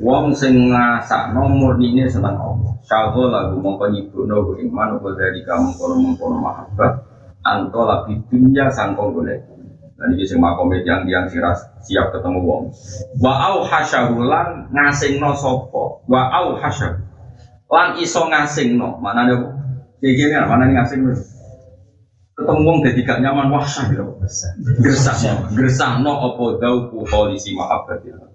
B: Wong sing ngasakno murnine seneng Allah. Syago lagu mongko nyibuno ku iman apa dari kamu kono mongkono mahabbat. Anto labi dunya sangkong golek. Dan ini sing makome yang yang siap ketemu wong. Wa au hasyahulan ngasingno sapa. Wa au hasyah. Lan iso ngasingno. Manane iki ngene mana ngasingno. Ketemu wong dadi gak nyaman wah sah gitu. Gresah. Gresahno apa dau ku polisi mahabbatillah.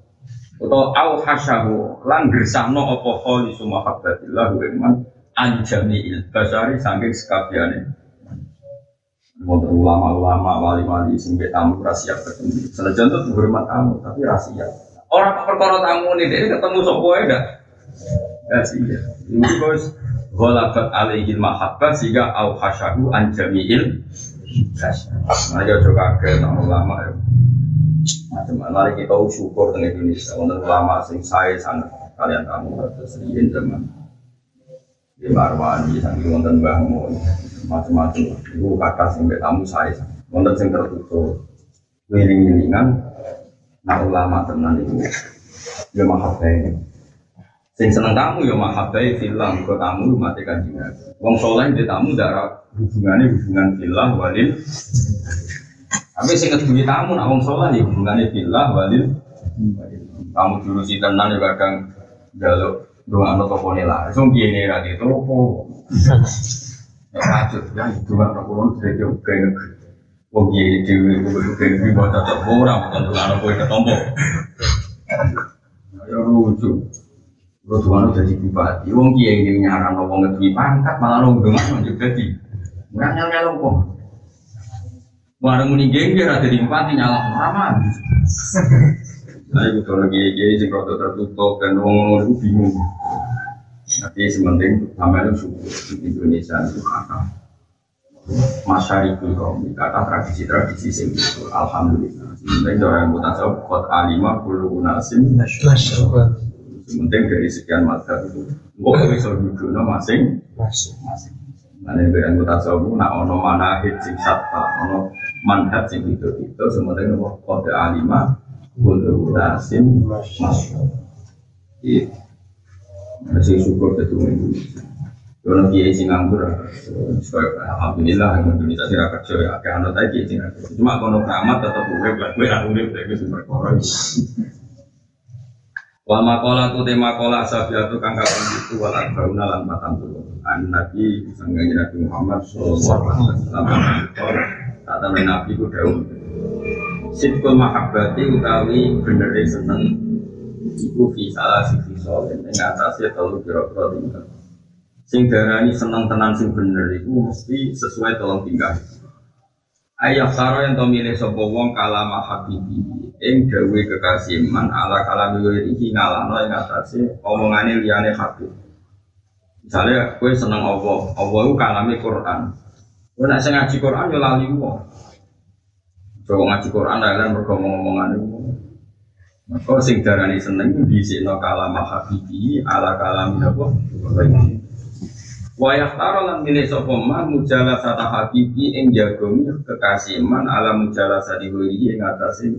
B: Atau au hasyahu lan gresahno apa polisi mahabbatillah wa iman anjami il basari saking sekabiane Wonten ulama-ulama, wali-wali sing tamu rahasia ketemu. Senajan itu hormat tamu, tapi rahasia. Orang perkara tamu ini dia ketemu sopo ya Rahasia. Ini bos Ghalabat alaihi mahabbah sehingga au hasyahu an jami'il Nah, ya coba ke ulama ya. Macam mana kita syukur dengan Indonesia. Untuk ulama sing saya sangat kalian kamu terus riyen zaman. Di Marwani, sangi wonten Mbah macam-macam. Itu kata sing tamu saya wonten sing tertutup. Wiling-wilingan nah ulama tenan itu ya mahabbai sing seneng tamu ya mahabbai filah ke tamu mati kanjeng wong soleh di tamu darah hubungannya hubungan filah walil tapi sing kedua tamu nak wong soleh ya hubungannya filah walil kamu dulu si tenan ya kadang jaluk doa anak toko nila, so biar nih lagi topo. Ya itu kan kulon dari jauh ke negeri. Wong kiai dewi ke negeri mau tetap orang bukan tuh anak kue ketombo. Ya lucu. Lo tuh anak jadi bupati. Wong kiai ini nyaran wong ngedui pangkat malah lo dengan menjuk jadi. Nggak nyala nyala kok. Warung muni gengger ada di bupati nyala ramah. Saya itu lagi kiai sing rada tertutup dan wong itu bingung. Tapi sementing sama itu suku Indonesia itu kata masyarakat kaum kata tradisi-tradisi sing itu alhamdulillah. Sementing orang mutasawuf kot alima bulu nasim. Sementing dari sekian mata itu, kok bisa duduk masing Nah, ini dari mutasawuf nak ono mana hit sing ono manhat sing itu itu sementing nopo kot alima bulu nasim masuk. Masih syukur itu Indonesia. Kalau kiai sing nganggur, alhamdulillah Indonesia sih rakyat kerja ya. Kayak tadi kiai. Cuma kalau keramat tetap gue aku urip, gue koroi. Wal makola tu tema kola sabiatu kang kapan itu wal arbauna lan matan tuh. An Nabi sangganya Nabi Muhammad sallallahu alaihi wasallam. Kata Nabi ku dawuh. Sitkul mahabbati utawi bener seneng iku fi salah sisi solen ing atase telu kira-kira tingkat sing darani seneng tenan sing bener iku mesti sesuai tolong tingkah Ayah saro yang to milih sapa wong kalama habibi ing dawe kekasih man ala kalam iki ngalano ing atase omongane liyane habib. Misalnya kowe seneng Allah, Allah itu kalame Quran. Nek sing ngaji Quran yo lali wong. Coba ngaji Quran lan mergo ngomong-ngomongan itu. Maka sing darani seneng dhisikno kalama habibi ala kalam apa? Wayak taro lan milih sapa man mujala sata habibi ing jagongi kekasih man ala mujala sadi wiri ing atase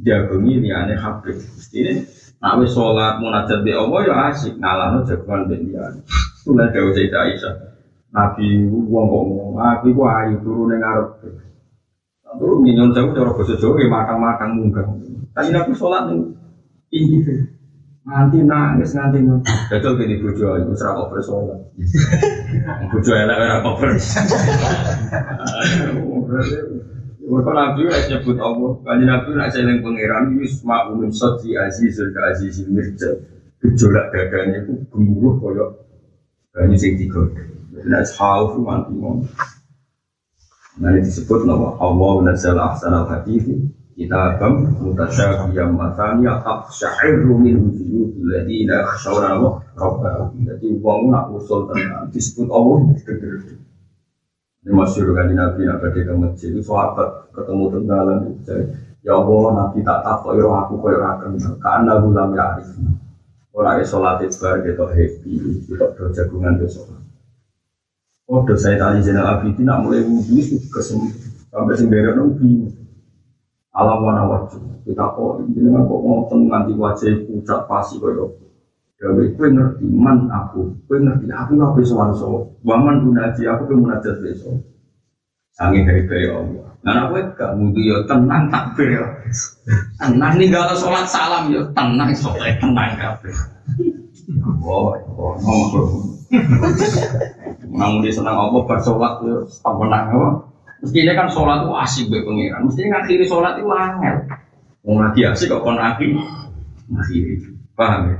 B: jagongi liyane habib. Mestine nek wis salat munajat be Allah ya asik ngalano jagongan be liyane. Kula dawuh Sayyidah Aisyah. Nabi wong kok ngomong, Nabi ku ayu turu ning ngarep. Turu minyon sewu cara basa Jawa ya matang-matang munggah. Tapi Nabi salat ning tinggi nganti nangis nganti nangis. Betul gini bojo iku ora kok bersolat. Bojo elek ora kok ber. Mereka Nabi ora nyebut Allah, kanji Nabi ora seling pangeran yusma umin sodzi azizul ka azizil mirja. Gejolak dadanya itu gemuruh kaya banyu sing tiga. Nek hauf mati mon. Nah ini disebut nama Allah nazzala ahsanal hadithi kitabam mutasyabiyam mataniya aqsya'irru min wujudul ladina khashawna wa rabbahum. Jadi wong nak usul tenan disebut Allah ini masyur kan Nabi nak pergi ke masjid itu sahabat ketemu tenggalan ya Allah Nabi tak takut ya aku kaya rakan karena gulam ya arif. Yang sholat itu gitu happy gitu berjagungan besok. Oh, dosa tadi Zainal Abidin nak mulai wudhu itu kesem sampai sing derek alam warna wajah kita kok ini kok ngoten nganti wajah pucat pasi koyo Dewi kue ngerti man aku, kue ngerti aku nggak bisa wanso, waman gunaji aku kue munajat besok. Sangi dari dari Allah. Nah aku gak mudu yo tenang takbir yo, tenang nih gak sholat salam yo tenang sholat tenang kabeh. Oh, oh, ngomong Namun dia senang apa bersolat itu menang apa? Mestinya kan sholat itu asik be pengiran. Mestinya ngakhiri sholat itu angel. Mau lagi asik kok kon akhiri. Ngakhiri. Paham ya?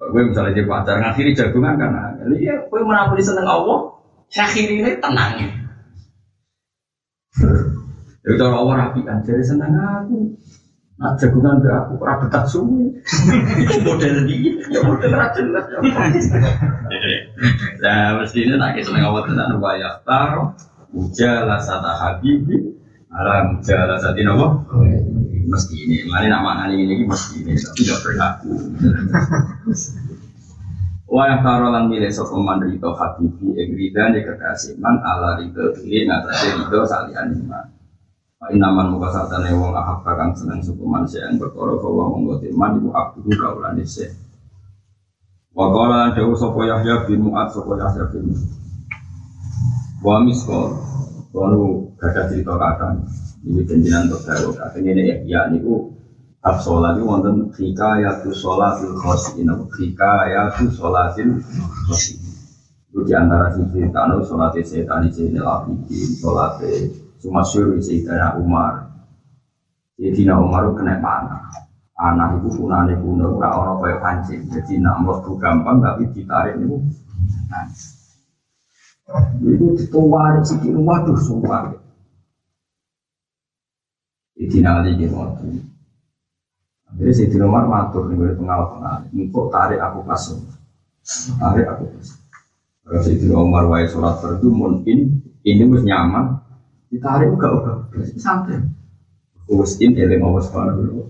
B: Gue misalnya jadi pacar ngakhiri jagungan kan angel. Iya, gue menapuri seneng Allah. Akhiri ini tenang ya. Jadi cara Allah rapi kan, jadi seneng aku. Nah, jagungan be aku ora betah suwe. model dia, ya model ra jelas. Nah, mestinya nak seneng awak tenan wa ya taro mujala sata habibi. Ala mujala sati nopo mesti ini. Mana nak maknanya ini mesti ini. Tapi tidak berlaku. Wa ya taro lan milih sapa man rito habibi ing ridane kekasih man ala rito dhewe ngatasi rito salian iman Inaman muka satane wong ahab kakang seneng suku manusia yang berkoro bahwa monggo timan ibu abdu kaulan isih. Wa qala dawu sapa Yahya bin Mu'ad sapa Yahya bin Wa miskol kono gada cerita kadang ini jenengan untuk dawu kadang ini ya niku Ab sholat itu wonten hikayatu sholatil khosin Hikayatu sholatil khosin Itu di antara sisi cerita sholatnya setan ini abidin Sholatnya Sumasyur Sayyidina Umar. Sayyidina Umar kena panah. Anak itu punane kuno ora orang kaya pancing Jadi nak mlebu gampang tapi ditarik itu Itu dituwari sikit waduh sumpah. Sayyidina Ali gitu Jadi Sayyidina Umar matur nih gue pengal-pengal Engkau tarik aku pasung Tarik aku pasung Kalau Sayyidina Umar wae sholat fardu mungkin ini mesti nyaman. Ditarik enggak enggak santai. Kus in eling Allah subhanahu wa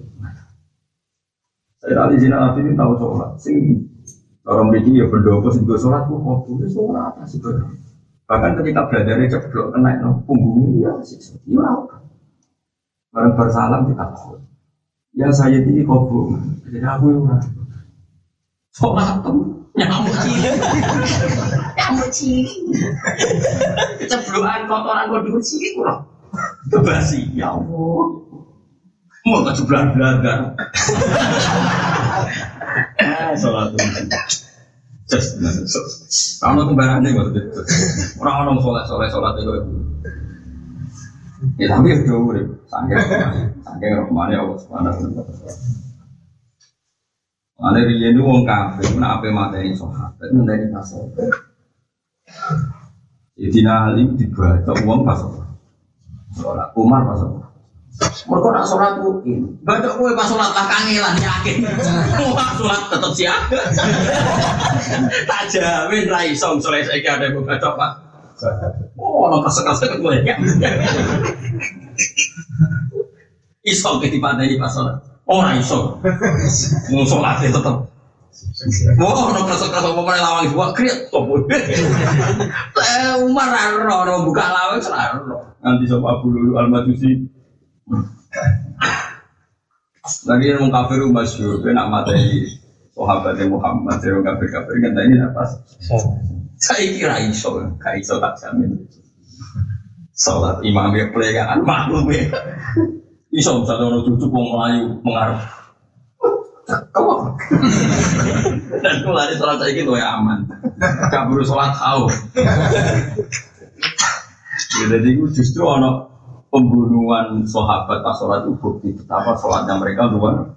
B: Saya tadi zina nabi ini tahu sholat. Sing orang begini ya berdoa sing gue sholat gue kok sholat? Sih bahkan ketika belajarnya ceplok kena no punggungnya ya sih ya apa bareng bersalam kita kok ya saya ini kobong jadi aku ya sholat tuh nyamuk. Cilik. Nyamuk cilik. Ceblokan kotoran kodok cilik kok kebasi. Ya Allah. Mau ke sebelah belajar ah sholat kalau kembaran nih maksudnya orang orang sholat sholat sholat itu ya tapi itu udah sanggeng sanggeng rahmani Allah subhanahu wa taala Mana dia itu wong kafir, mana apa mata ini sohat, tapi ini tasawuf. Jadi nalim dibaca uang tasawuf. Sholat Umar pas sholat. Mereka nak sholat mungkin. Baca kue pas sholat lah kangelan yakin. Wah sholat tetap siaga. tak jamin rai song sholat saya ada yang baca pak. Oh, orang kesek-kesek gue ya. Iso ketipan dari pas sholat. Orang iso. Mau sholat itu tetap. Wah, ono kerasa-kerasa apa mana lawang gua kriat sopo. Umar ora buka lawang ora. Nanti sapa Abu Lulu Al-Majusi. Lagi yang kafir masyhur, dia nak materi sahabatnya Muhammad, dia kafir kafir kan ini apa? Saya kira iso, gak iso tak jamin. Salat imam ya pelegaan maklum ya. Iso misalnya orang cucu mau melayu mengarah. Kau dan lari sholat saya gitu ya aman. Perlu sholat tahu. Jadi itu justru ono pembunuhan sahabat pas sholat itu bukti betapa sholatnya mereka luar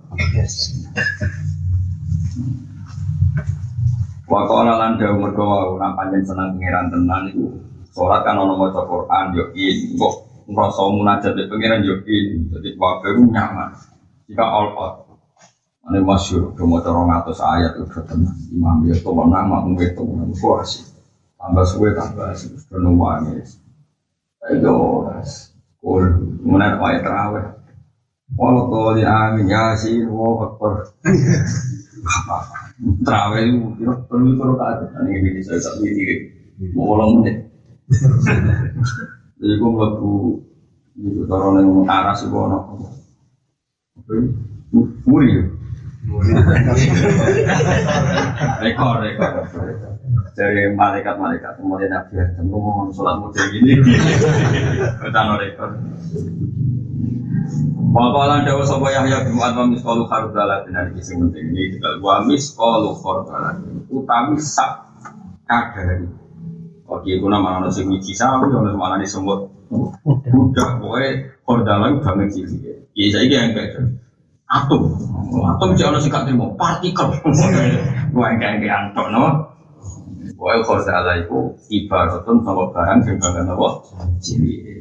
B: Wakola lan dawu mergo wau nang panjen seneng pangeran tenan iku salat kan ono maca Quran yo in kok ngrasa munajat be pangeran yo in dadi wae nyaman. Jika all out Ini masyur, cuma corong atas ayat itu tenan. Imam ya tuh nama mungkin itu puas tambah suwe tambah suwe penuh wangi ayo kul mana ayat terawih walau tuh di amin yasin wow akbar Terawih itu perlu itu rakaat. Ini ini saya tak. Mau ulang menit. Jadi gue melaku itu taruh yang aras itu anak. Muri ya. Rekor rekor. Dari malaikat-malaikat kemudian Nabi Adam ngomong sholat model gini. Kita rekor. Waqala dawa sapa Yahya bin Mu'ad wa khardala dan iki sing penting ini juga wa misqalu khardala utami sak kadari. Oke, itu nama ono sing wiji sawi di semut. Budak kowe khardala banget cilik. Iya saiki yang kayak atom. Atom sih ono sing gak terima partikel. Gua yang kayak antok no. Kowe khardala iku ibaratun sama barang sing banget apa? Cilik.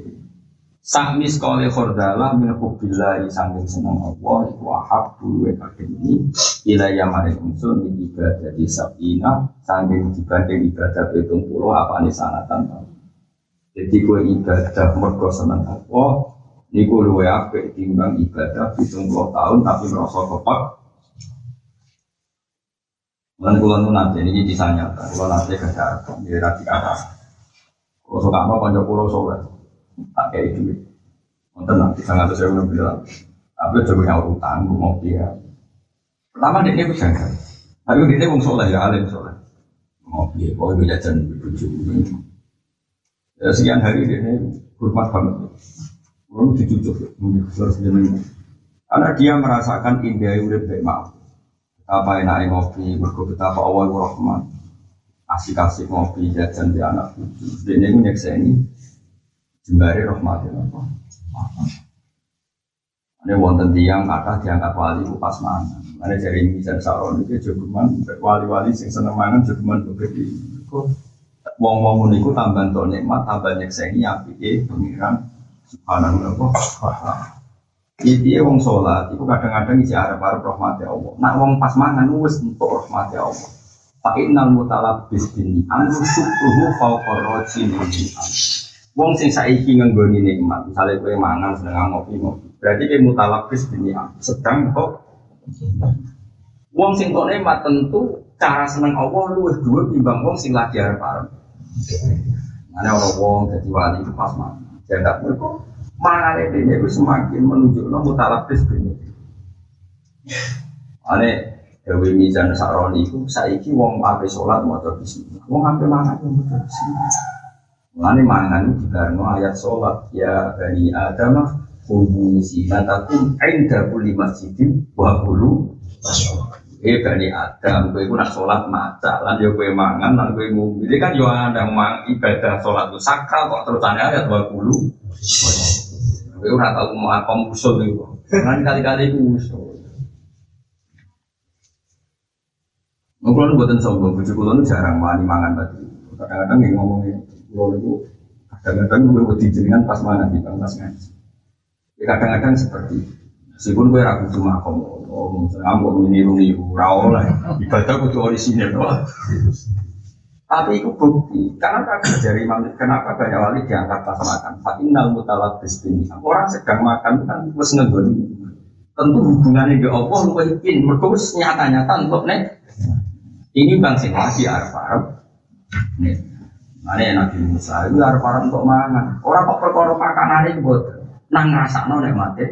B: Sahmi sekali khordala min hubbillahi sangking seneng Allah Iku ahab dulu ini Ilaya maring unsur min ibadah di sabina Sangking dibanding ibadah betung puluh apa ini sanatan Jadi gue ibadah mergo seneng Allah Niku luwe apik timbang ibadah betung puluh tahun tapi merasa kepak Lan kula nu nanti ini bisa nyata, kula nanti kerja, jadi rati kata. Kalau suka apa konco pulau soleh, tak kayak duit. Nonton nanti sangat saya udah bilang, tapi coba punya utang, gue mau dia. Pertama dia gue jaga, tapi dia gue soleh ya alim soleh. Mau dia, pokoknya gue jajan bujuk. Ya sekian hari dia hormat banget. Lalu dicucuk, harus dia Karena dia merasakan indah udah baik maaf. Apa enaknya ngopi, berko betapa awal rahman. Asik-asik ngopi, jajan di anak cucu. Dia ini nyekseni jembari rahmatin Allah. Ini wonten tiang kata diangkat wali ku pas mana. Ada dari ini dan saron itu jogeman wali-wali sing seneng mangan jogeman begitu. Wong-wong niku tambah to nikmat tambah nyekseni apike pengiran subhanahu wa ta'ala. Iki wong sholat, itu kadang-kadang isi arep-arep rahmati Allah. Nak wong pas mangan wis untuk rahmati Allah. Fa innal mutalabbis bin ni'am syukruhu fawqa rajin Wong sing saiki ngenggoni nikmat, misalnya kue mangan sedang ngopi ngopi, berarti kue mutalabis bini sedang kok. Wong sing kok nikmat tentu cara seneng Allah luwih dua timbang wong sing lagi arep arep. Mana orang wong jadi wali pas mangan, jangan mereka mangan ini itu semakin menunjukkan mutalabis bini. Ane Dewi Mizan Saroni itu saiki wong ape sholat mau bismillah, wong ape mangan yang mau bismillah. Mulane mangan dibarno ayat sholat ya bani Adam kudu sinatakum inda kulli masjidin wa kulu Eh bani Adam, kowe iku nak sholat maca, yo kowe mangan, lan kowe ngombe. Ini kan yo ada mang ibadah sholat itu sakral kok terus ayat wa kulu. Kowe ora tau mau apa usul iku. Kan kali-kali iku usul. Mungkin buatan sombong, bujuk kulon jarang wani mangan tadi. Kadang-kadang ngomongin Kulo itu Kadang-kadang gue wedi jenengan pas mana di pas ngaji. Ya kadang-kadang seperti itu. Meskipun gue ragu cuma kamu, oh ngamuk meniru niru rawol lah. Ibadah kudu orisinil doang. Tapi itu bukti. Karena dari kenapa banyak wali diangkat pas makan? Fatinal mutalabis ini. Orang sedang makan kan terus ngegoni. Tentu hubungannya di Allah lu yakin. Mereka nyata-nyata untuk nek. Ini bang sing lagi Arab Arab. Nih, mana Nabi Musa itu Arab Arab untuk mangan. Orang kok perkara makanan ini buat nang ngerasa nek mati.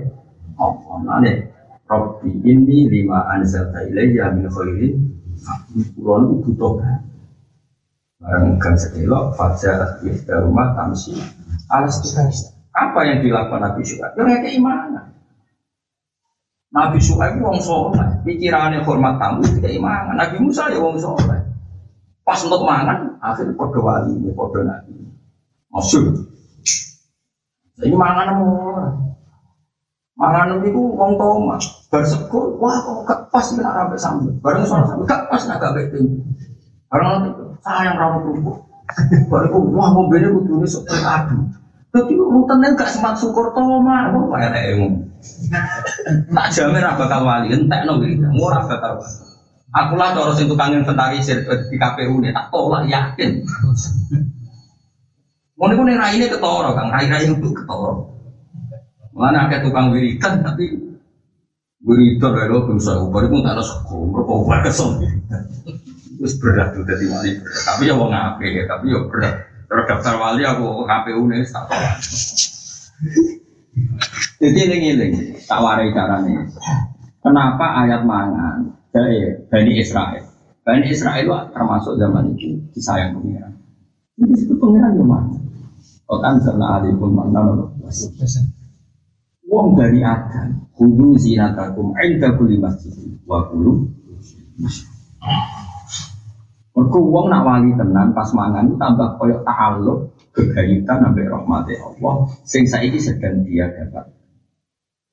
B: Apa nane? Robbi ini lima anzalta ilayya min khairin. Kulon butuh Barang gang sedelok, fajar iftar rumah tamsi alas Apa yang dilakukan Nabi Syuaib? Ya kayak keimanan. Nabi Syuaib wong soleh, pikirannya hormat tamu itu keimanan. Nabi Musa ya wong soleh. Pas untuk mangan, akhirnya podo wali podo nabi. Masyur. Ini mangan orang. Mangan itu wong bersekutu, wah kok gak pas ini sampai sambut. Bareng soal sambut, gak pas naga beting. Itu, sayang rawat kerupuk. Bareng wah mobilnya kudu ini seperti adu. Tapi rutannya gak semat syukur toma, wah kayak emu. Tak jamin apa bakal wali, entek no gitu, murah bakal wali. Aku lah cara sing tukang inventarisir di KPU nih, tak tolak yakin. Mau nih nih rai ini ketoro, kang rai rai itu ketoro. Mana ada tukang wiridan tapi wiridan dari lo bisa ubah itu tak ada sekolah, mereka ubah kesel. Terus berat tuh dari wali, tapi ya ngape ya, tapi ya berat. Terus daftar wali aku KPU nih tak Jadi ini tak warai caranya. Kenapa ayat mangan dari Bani Israel? Bani Israel itu termasuk zaman itu disayang pengiran. Ini situ pengiran yang mana? Kau kan serna alipun mana Wong dari Adam, kudu zinatakum inda kulli masjid wa kulu. Mergo wong nak wali tenan pas mangan tambah koyok ta'alluq kegayutan sampai rahmati Allah sing saiki sedang dia dapat.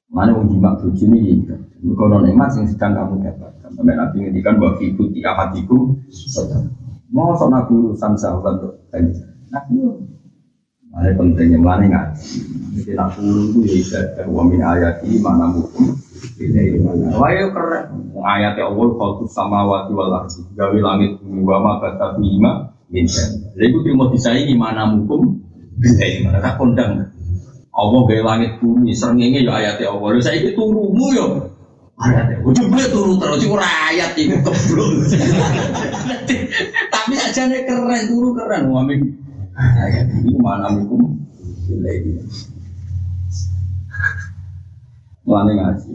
B: Mana wong jimak bojo ini ya. Mergo nikmat sing sedang kamu dapat. Sampai Nabi ngendikan wa fi buti ahadikum sedang. Mau nabi urusan sahabat tanya. Nah, ada pentingnya mana ngaji. Jadi nak puluh itu ya ibadah wa min ayati mana mukum ini. Wah ya keren. Ayat Allah kalau sama wati ardi. Gawe langit bumi wa kata bima min Jadi itu mau disaingi mana mukum bila ini mana tak kondang. Allah gawe langit bumi serengenge ya ayat Allah. Lalu saya itu turumu ya. Ayat Allah. Coba turu terus itu ayat itu keblok. Tapi aja nih keren turu keren. Wa min ayat ini mana ini Mulane ngaji,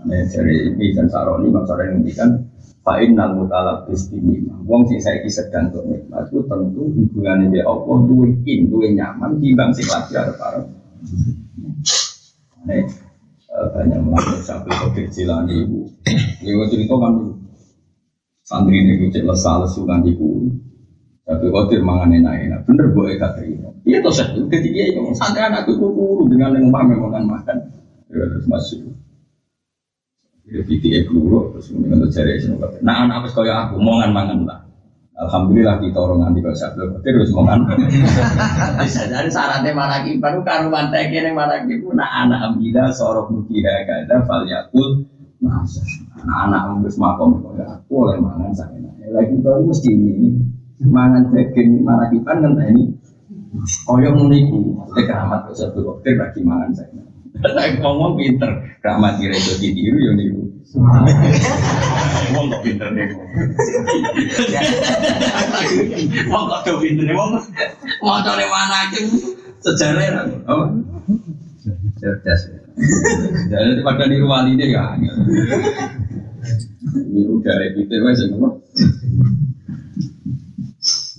B: mulane dari dan saroni, mak saroni ngendikan Fa'in nal mutalabis ini Wong sing saiki sedang untuk nikmat itu tentu hubungannya dengan Allah duwe in, duwe nyaman timbang sing lagi ada para. Nih banyak melakukan sampai kodir jilani ibu. Ibu cerita kan santri ini cek lesal lesu kan ibu. Tapi kotir mangan enak-enak, bener gue eka terima. Iya toh saya, ketika dia ngomong santai anakku kuru dengan yang umpamanya makan makan, ya terus masuk. Ya video kuru, terus kemudian terjadi semua. Nah anak apa kaya aku, mangan mangan lah. Alhamdulillah kita orang nanti kalau saya belum terus mangan. Bisa jadi syaratnya mana baru karuan yang mana pun nah anak ambilah sorok nukiha kada fal yakul masa anak-anak ambus makom kaya aku oleh mangan saya. Lagi tahu mesti ini mangan daging marakipan kan ini koyo muniku te keramat kok satu dokter lagi mangan saya saya ngomong pinter. Keramat kira itu ditiru ya niku ngomong kok pinter deh ngomong kok tuh pinter deh ngomong mau cari mana aja sejarah apa cerdas. Jadi pada niru wali deh ya niru dari kita wes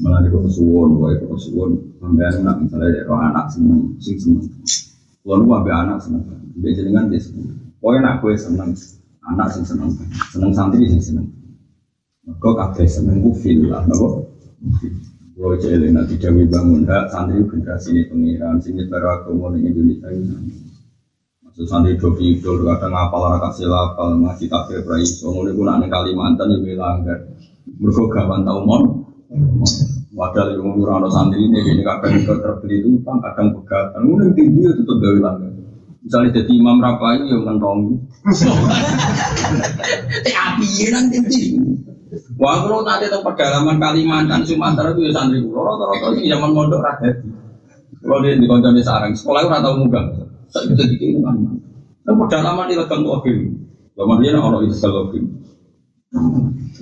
B: malah di kesuwon, gue ke kesuwon, sampai anak misalnya roh anak seneng, sing seneng. Kalau lu ambil anak seneng, dia jenengan dia seneng. Pokoknya anak gue seneng, anak sing seneng, seneng santri sing seneng. Kau kafe seneng gue lah, nopo. Kalau jadi nanti Dewi bangun, hak santri generasi ini pengiran, sing nyebar agama di Indonesia ini. Maksud santri do idol, kadang ngapal ora kasih lapal, ngaji kafir praiso, ngono iku nak Kalimantan ya langgar. Mergo gawan tau mon, Padahal yang ngurang santri ini, ini kadang terbeli itu utang, kadang pegatan. Mungkin tinggi itu tetap gawe langgan. Misalnya jadi imam rapai yang ngentongi. Teh api nang tinggi. Wah, kalau nanti itu pedalaman Kalimantan, Sumatera itu ya santri kulo. Rata-rata sih zaman mondok rakyat. Kalau dia di di sarang, sekolah itu rata muga. Saya bisa dikirim kan. Dan pedalaman di tuh akhir. Zaman dia orang itu selalu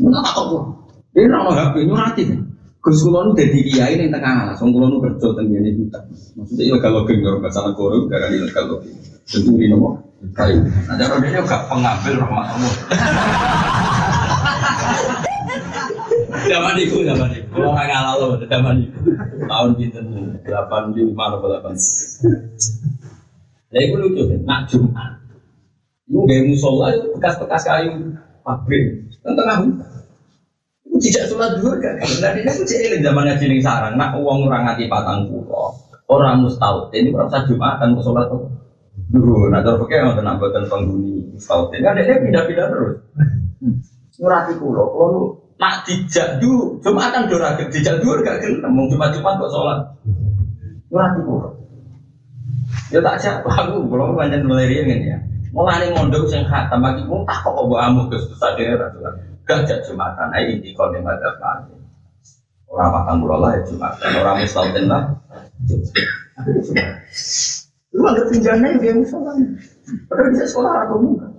B: Mana tak tahu. Dia orang HP nyurati. Gus kulo nu dadi kiai ning tengah alas, wong kulo nu kerja teng ngene hutan. Maksudnya ilegal login karo bahasa negara gara ilegal login. Tentu ini nopo? Kayu. Nah, cara dia gak pengambil rahmat Allah. Zaman itu, zaman itu. Kalau nggak ngalah loh, zaman itu. Tahun pinter delapan di mana delapan. Ya itu lucu nak Jumat. Itu gaya musola itu bekas-bekas kayu pabrik. Tengah. Tidak sholat dua kan? Nah ini aku cilik zaman ngaji ning sarang. Nak uang orang ngati patang pulau. Orang mustaut ini berapa jumatan ke sholat tuh. Dulu, nah terus pakai nggak tenang buatan penghuni mustaut ini. Kan dia pindah-pindah terus. Ngurati pulau, kalau nak dijak dulu, jumatan dora dijak dulu gak kenal. Mau cuma kok sholat. Ngurati pulau. Ya tak siapa aku, kalau banyak melirian kan ya. Mulai mondok sing khatam pun tak kok bawa amuk ke susah daerah. Gajah Jumatan, nah ini kau yang ada. Orang makan burolah ya Jumatan, orang mustalin lah. Lu ada pinjana yang dia misalnya. Padahal bisa sekolah atau enggak.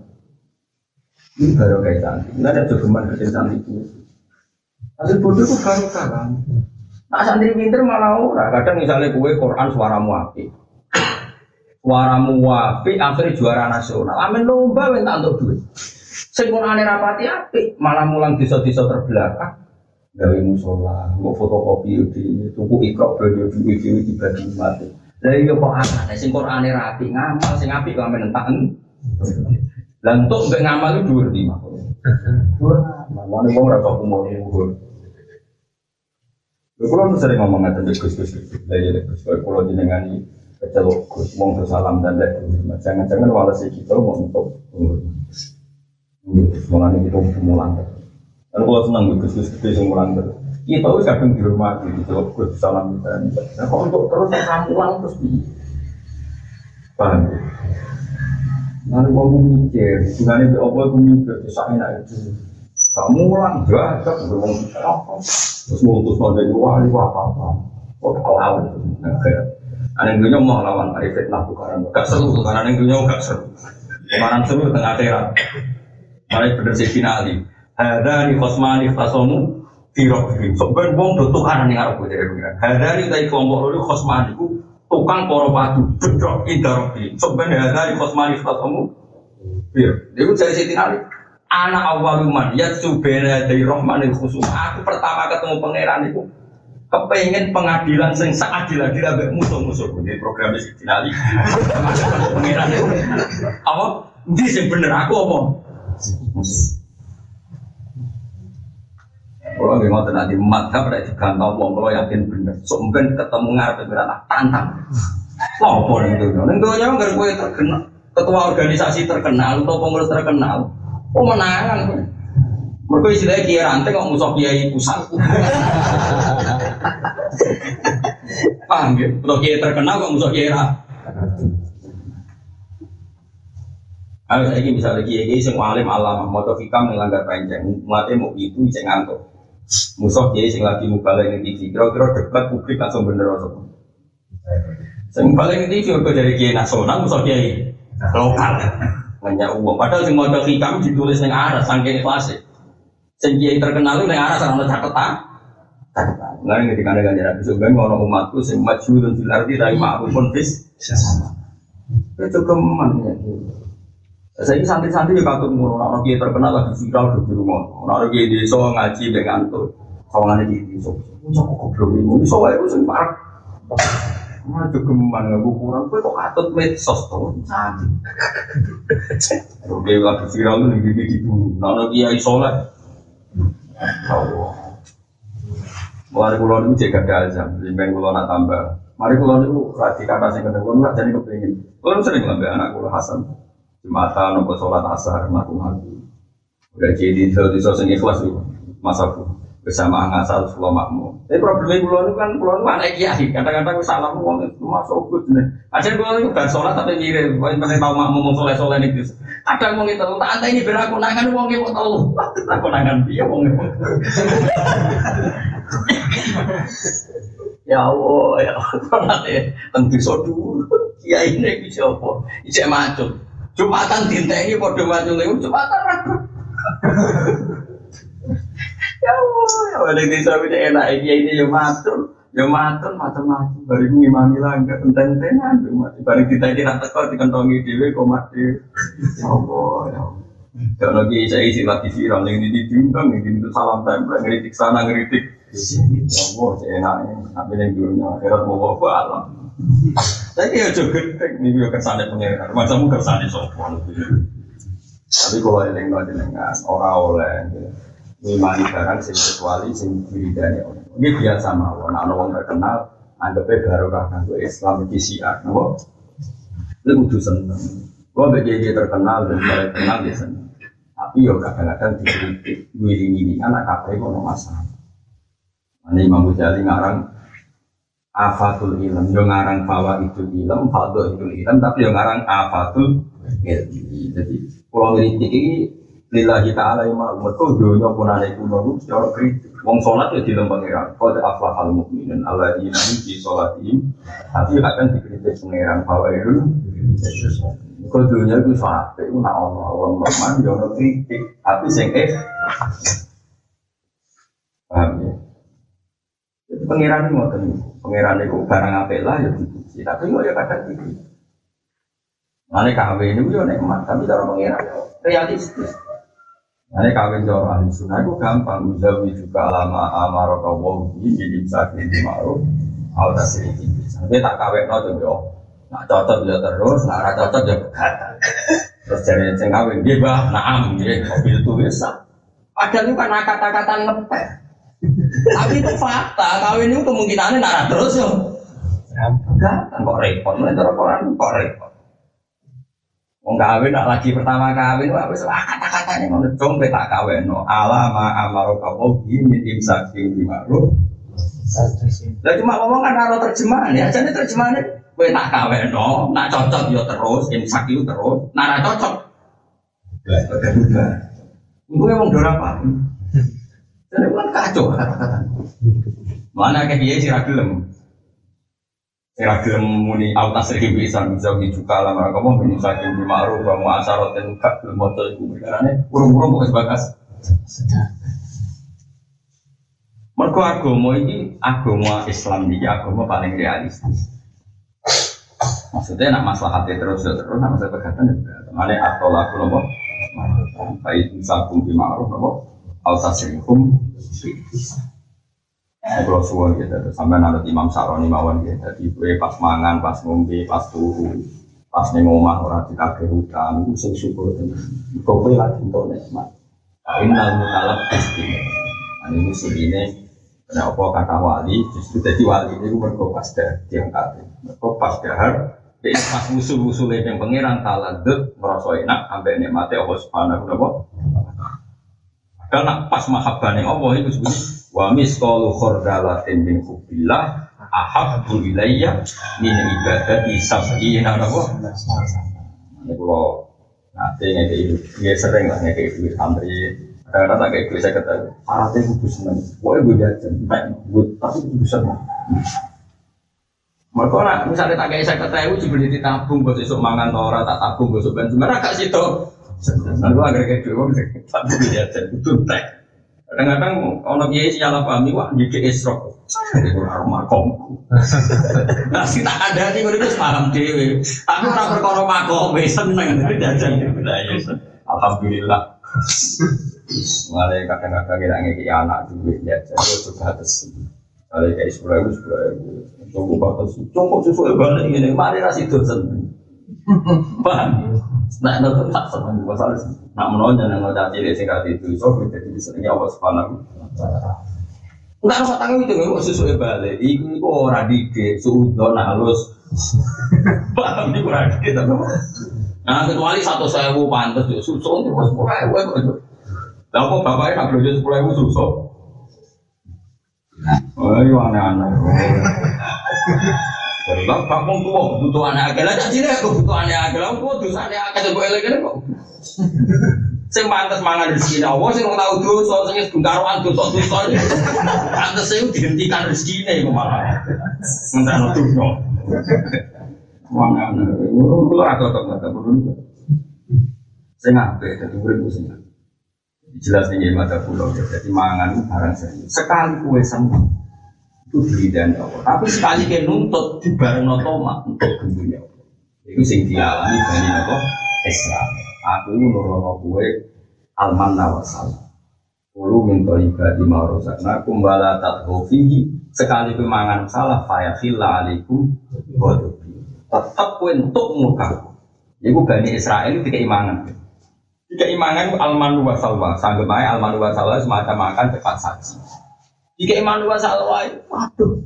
B: Ini baru kayak cantik, nggak ada jogeman kecil cantik itu. Hasil bodoh itu baru kan. Nah santri pinter malah ora. Kadang misalnya kue Quran suaramu api. Suaramu api, akhirnya juara nasional. Amin lomba minta untuk duit. Sing Qur'ane rapati apik, malah mulang desa-desa terbelakang. Gawe musola, mau fotokopi di tuku ikro belajar di video dibagi mati. Lah iya kok aneh sing Qur'ane rapi ngamal sing apik kok amen entaken. Lah entuk mbek ngamal itu dhuwur di mah. Dhuwur. Mana wong ora kok umur. Kalau sering ngomong ngatain Gus Gus Gus, lah ya Gus, kalau jenengani kecelok Gus, mau salam dan lek, jangan-jangan walasi kita mau untuk Mulane kita mulang. Dan kalau senang Gus Gus gede sing mulang terus. Kita wis kadang di Jawa Gus salam dan. Nah kok untuk terus mulang terus di. Paham? Nanti mau mikir, sebenarnya di apa aku mikir, bisa enak itu. Kamu mulang gak, gak berwong apa? Terus mutus pada wali apa apa. Oh tak lawan. Ada yang dunia mau lawan Arifit nah bukan gak seru, karena yang dunia gak seru. Kemarin seru tengah. Malah bener sih finali. Ada di kosmani fasomu firok ini. Sebenarnya wong do tukaran ning arep dari pengiran. Ada di dari kelompok loro kosmani ku tukang poro padu bedok indarobi. Sebenarnya ada di kosmani fasomu fir. Dia ku cari Siti Ali. Anak awaluman ya subena dari rahmanil khusum. Aku pertama ketemu pangeran itu kepengen pengadilan sing seadil adil ambek musuh-musuh di program Siti Ali. Pangeran itu apa? Ini sing bener aku omong. Kalau nggak mau nanti madhab pada digantau wong kalau yakin bener. Mungkin ketemu ngarep berat tantang. Apa nih itu? Nih tuh yang nggak gue terkenal. Ketua organisasi terkenal atau pengurus terkenal. Oh menangan. Mereka istilahnya kiai rantai kok musuh kiai pusat. Paham ya? Kalau kiai terkenal kok musuh kiai Ayo saya ini misalnya kiai kiai sing alim alam, mau hikam melanggar panjang, mati mau itu cek ngantuk. Musuh kiai sing lagi mubalai ini TV, kira-kira debat publik langsung bener atau Sing mubalai ini TV udah dari kiai nasional, musuh kiai lokal. Hanya uang. Padahal sing mau hikam ditulis neng aras, sangking kelas. Sing kiai terkenal itu neng aras, sama catatan. Catatan. Nah ini ketika ada ganjaran kan ngono umatku sing maju dan silarti dari ma'rufun bis. Itu ke mana ya? Saya ini santri-santri juga katut mulu, orang kiai terkenal lagi viral di rumah, orang kiai desa ngaji dengan tuh, kawangannya di desa, cok goblok ini, ini soalnya itu sing parah. Mana juga mana nggak kurang, gue kok katut medsos tuh, santri. Orang kiai lagi viral tuh di di dulu, orang kiai sholat. Allah. Mari kulon itu jaga dalzam, limbang kulon nak tambah. Mari kulon itu rati kata kedua kulon jadi kepingin. Kulon sering lambe anak kulon Hasan. Jumatan nopo sholat asar ngaku ngaku. Udah jadi di sosok ikhlas itu masaku. bersama ngasal sekolah makmum. Tapi problemnya pulau itu kan pulau itu anak kiai. Kadang-kadang salah uang itu masuk good nih. Aja pulau itu gak sholat tapi mirip. Kau yang tahu makmum mau soleh soleh nih. Kadang mau itu tak ada ini beraku nangan uang itu tahu. Aku nangan dia uang itu. Ya Allah, ya Allah, tentu so dulu. Kiai ini bisa apa? Bisa macam. Jumatan dintengi pada macam itu. Jumatan ragu. Ya Allah, ya di desa ini enak, ya ini ya matur, ya matur, macam-macam. Baru ngimami langgar, enten-entenan, baru kita ini rata kau dikentongi dewe, kau mati. Ya Allah, ya Allah. Kalau lagi saya isi lagi viral, ini diundang, ini itu salam tempel, ngeritik sana, ngeritik. Ya Allah, enaknya, tapi yang dulunya, akhirat mau bawa alam. Tapi ya juga gede, ini juga kesannya pengeran, masamu kesannya sopan. Tapi kalau yang nggak dengan orang oleh, ngimani barang sing kecuali sing diridani orang. Ini biasa mawon. Nah, orang terkenal anggapnya baru kan gue Islam di siar, nabo. Lu kudu seneng. Gua gak jadi terkenal dan mulai kenal ya seneng. Tapi yo kadang-kadang dikritik, wiring-wiring anak kafe kono masalah. Ini Imam Ghazali ngarang afatul ilm, yo ngarang fawa itu ilm, fadl itu ilm, tapi yo ngarang afatul ilmi. Jadi kalau kritik ini lillahi ta'ala ya ma'lum mereka dunia pun ada iku nunggu secara kritik. Wong sholat ya di lembang pengeran kau ada aflahal mu'minin Allah di nabi di sholat ini tapi akan dikritik pengeran bahwa itu kau dunia itu sholat itu nak Allah Allah maman ya ono kritik. Tapi sing eh paham ya itu pengeran itu ngoten pengeran itu barang apa lah ya dipuji tapi kok ya kadang dikritik Mana kawin itu ya nikmat, tapi cara pengeran realistis. Ini kawin jauh ahli sunnah itu gampang. Uzawi juga lama amaro kawawi minim sakit di ma'ruf. Al tasiri Tapi tak kawin no tuh yo. Nak cocok ya terus, nak rata cocok ya berkata. Terus jadi yang kawin dia bah, naam dia mobil itu bisa. Padahal itu kan kata-kata ngepet. Tapi itu fakta, kawin itu kemungkinannya nak terus yo. Enggak, kok repot, mulai orang kok repot. Wong kawin nak lagi pertama kawin wah wis wah kata-katanya ngono dong tak kawin no ala ma amaro kawo bi min imsakin bi ma'ruf. Lah cuma ngomong kan karo terjemahan ya, jadi terjemahan kowe tak kawin no, nak cocok yo terus imsak yo terus, nak cocok. Lah udah udah. Gue emang dorang apa? Jadi kan kacau. Mana kayak dia sih ragilem. Kira gelem muni autas bisa juga lah mereka mau di dan gak belum motor karena urung-urung bukan sebagas. Mereka agama ini agama Islam ini agama paling realistis. Maksudnya nak masalah hati terus terus nak masalah pegatan juga. Mana atau laku lobo, baik sakum di maru lobo, sering kalau suwon gitu, sampai nanti Imam Saroni mawon gitu, jadi gue pas mangan, pas ngombe, pas turu, pas nih ngomah orang di kaki hutan, sing syukur Kau gue lagi untuk nikmat. Innal mutalab istimewa. Ini musim ini, kenapa kata wali, justru jadi wali ini gue pas dah diangkat, mereka pas dahar, jadi pas musuh-musuh yang pangeran taladut merasa enak, sampai nikmati Allah Subhanahu wa Taala. Karena pas mahabbah nih Allah itu sebenarnya wa misqalu khardalatin min hubbillah ahabbu ilayya min ibadati sab'ina napa ini kalau nanti ngeke ya sering lah ngeke duit santri. Kadang-kadang kayak gue saya kata syaratnya kudu seneng pokoknya gue jajan gue tapi kudu seneng mereka nak misalnya tak kayak saya kata itu juga ditabung buat esok mangan tora tak tabung besok ben cuma agak situ agar kayak gue tak gue jajan kudu tek Kadang-kadang ono kiai salah pahami wah di esrok. Itu makom. Nasi tak ada nih gue paham dewi. Tapi orang perkara makom seneng jajan Alhamdulillah. Mulai kadang-kadang kita ngeki anak duit jajan itu juga atas. Kalau kayak sepuluh ribu sepuluh ribu. Tunggu batas, tunggu susu balik ini. Mari nasi dosen. Paham? Nah, itu tak seneng masalah. Nak menonjol yang ngocah cilik sing itu, so jadi disenengi Allah Subhanahu Enggak usah tanggung itu, nggak susu balik. Iku iku ora dike, suudon halus. Paham di kurang dike tapi. Nah, kecuali satu sewu pantas, susu itu sepuluh ribu. Lah kok bapaknya nak belajar sepuluh ribu susu? Oh, iya aneh-aneh. Dari bang, bang mau tua kebutuhan agak lah, jadi kebutuhan agak lah, tua dosa aneh agak coba elek kok. Sing pantes mangan rezeki Allah, sing tahu dosa, sing wis bungkaruan dosa dosa. Pantes sing dihentikan rezekine iku malah. Mentan dosa. Wong ana, kulo ora cocok kata kulo. Sing apik dadi urip sing jelas nih mata pulau jadi mangan barang serius sekali kue seneng itu dan Allah tapi sekali kue nuntut di bareng notoma untuk dunia itu sing dialami dari apa Islam. Aku nurono kue alman nawasal Ulu minta ibadi maurosakna kumbala tathofihi sekali pemangan salah fayahilla alaikum wadubi. Tetap kue untuk muka. Ibu Bani Israel itu jika imangan almanu wa salwa, sanggup aja almanu wa salwa semacam makan cepat saji. Jika imanu wa salwa, waduh,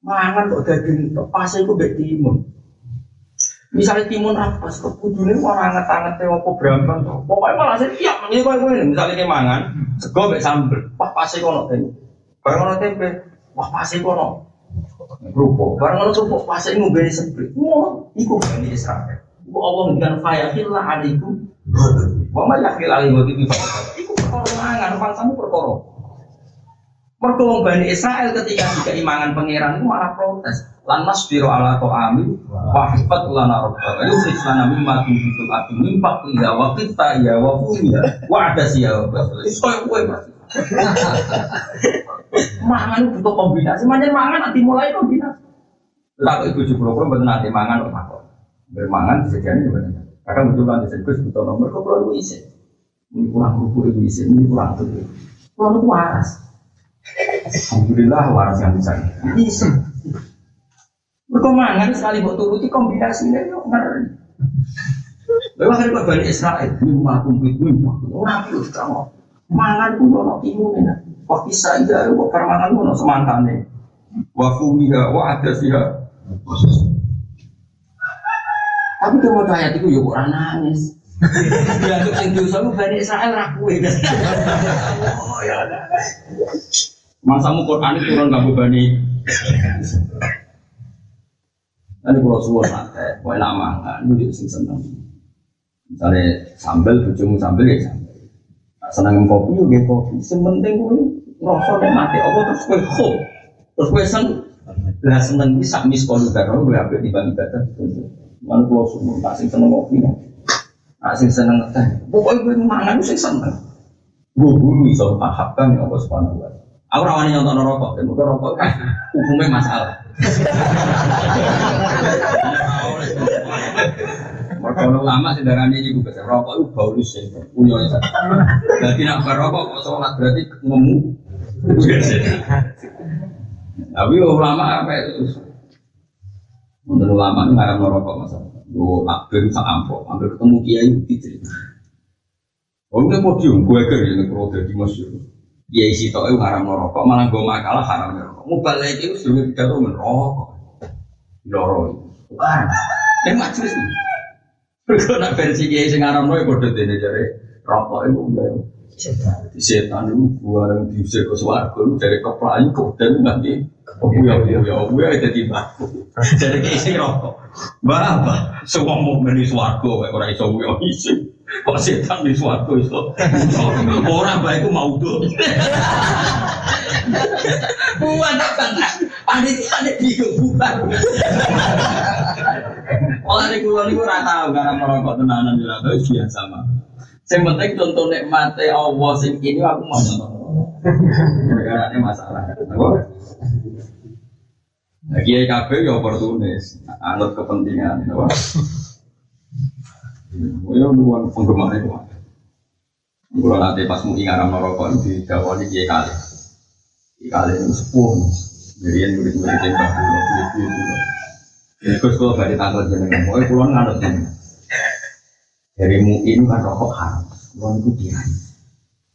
B: mangan kok daging pas itu gak timun. Misalnya timun apa, kebudune orang anget-anget apa berambang, pokoknya malah saya iya, ini kau ini misalnya kayak mangan, sego gak sambel, wah pasti kono tempe, barang kono tempe, wah pasti kono kerupuk, barang kono kerupuk pasti ngubeni sebel, mau ikut bani Israel. Allah ngendikan fayahillah alaikum. Wa ma wa tibi Iku perkara mangan bangsamu perkara. Mergo wong Bani Israel ketika juga imangan pangeran itu malah protes. Lan nasbiru ala ta'ami wa hifat lana rabbaka. Yusrif lana mimma tunbitul atu min faqliha wa qitta ya wa fumiya wa adasiya wa basul. Iso kowe. Mangan butuh kombinasi, mangan mangan nanti mulai kombinasi. Lalu ibu jublo pun betul nanti mangan kok Bermangan disediakan juga Kadang betul kan disebut butuh nomor kok perlu isi. Ini kurang ibu isi, ini kurang tuh. Kurang itu waras. Alhamdulillah waras yang bisa. Isi. Berkemangan sekali buat turuti kombinasinya yuk ngeri. Lalu akhirnya Bani Israel, mimma kumpit mimma, nabi itu kamu. Mangan pun ono timun ya. Kok bisa aja, kok permangan pun ono semangkane. Wa fumiha, wa adasiha. Tapi dia mau ayat itu ya kok nangis. Ya untuk sing dosa lu Bani Israel ra kuwe. Oh ya ada. Masamu Quran itu turun kamu Bani. Nanti kalau suwon nate, kau enak mangan, lu sing seneng. Misalnya sambel, bujumu sambel ya sambel. Nah, seneng kopi, ya kopi. Sementing kau ngerasa deh mati, apa terus kau ho, terus kau seneng. Lah seneng bisa miskol juga, kau ambil di bang ibadah. Mana kalau semua tak sing seneng kopi ya. Tak sing seneng teh. Pokoknya gue mangan sing seneng. Gue bulu iso paham ya Allah wa Aku rawani nyontok rokok, dan bukan rokok kan hukumnya masalah. Kalau lama sih darah ini juga bisa rokok itu bau sih, punya itu. Jadi nak kok sholat berarti ngemu. Tapi ulama apa itu? Menurut ulama ini ngarang merokok masa. Gue akhir sak ampok, hampir ketemu kiai cerita. Oh ini podium, gue ker ini kalau jadi. Kiai si tau itu ngarang merokok, malah gue makalah haram merokok. Mau balik itu sebelum kita tuh merokok. Loro, bukan. Yang majelis. Berkena versi kiai sing ngarang merokok bodoh dene jare rokok itu enggak. Setan itu gua yang diusir ke suaraku dari keplayu kemudian nanti Oh iya iya iya, iya itu tiba. Jadi isi rokok. Berapa? Semua mau beli suaraku, orang iso gue isi. Kok setan di suaraku iso? Orang baik mau tuh. Buat apa kan? Panitia ada bingung bukan. Kalau di kulon itu rata karena merokok tenanan di rata biasa mah. Yang penting contoh nikmati Allah sing ini aku mau nonton. Karena ini masalah. Nah, kiai KB ya oportunis, anut kepentingan, ya. Bukan penggemar itu. Kalau nanti pas mau ngaram merokok di Dawali kiai kali, kiai kali itu sepuh. Jadi yang murid-murid yang bahu, murid-murid itu. Jadi kalau dari tanggal jenengan, pokoknya pulang nganut jenengan. Dari muin kan rokok haram, pulang itu dirai.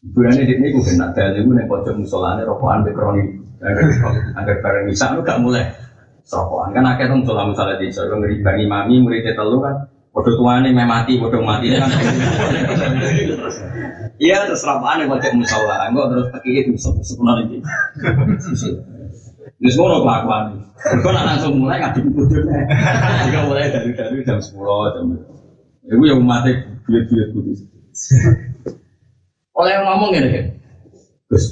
B: Bulannya di ini gue kena dalil gue nih pojok musolane rokokan bekroni agar bareng bisa lu gak mulai rokokan kan akhirnya musola misalnya di sana ngeri bagi mami murid telu kan Bodoh tuane meh mati, bodoh mati kan. Iya terus yang pakai musola, enggak terus pakai itu ini. Ini semua nopo kelakuan. Kau nak langsung mulai ngaduk bodohnya. Jika mulai dari dari jam sepuluh jam. Ibu yang mati biar biar budi. Oleh yang ngomong kan, Gus,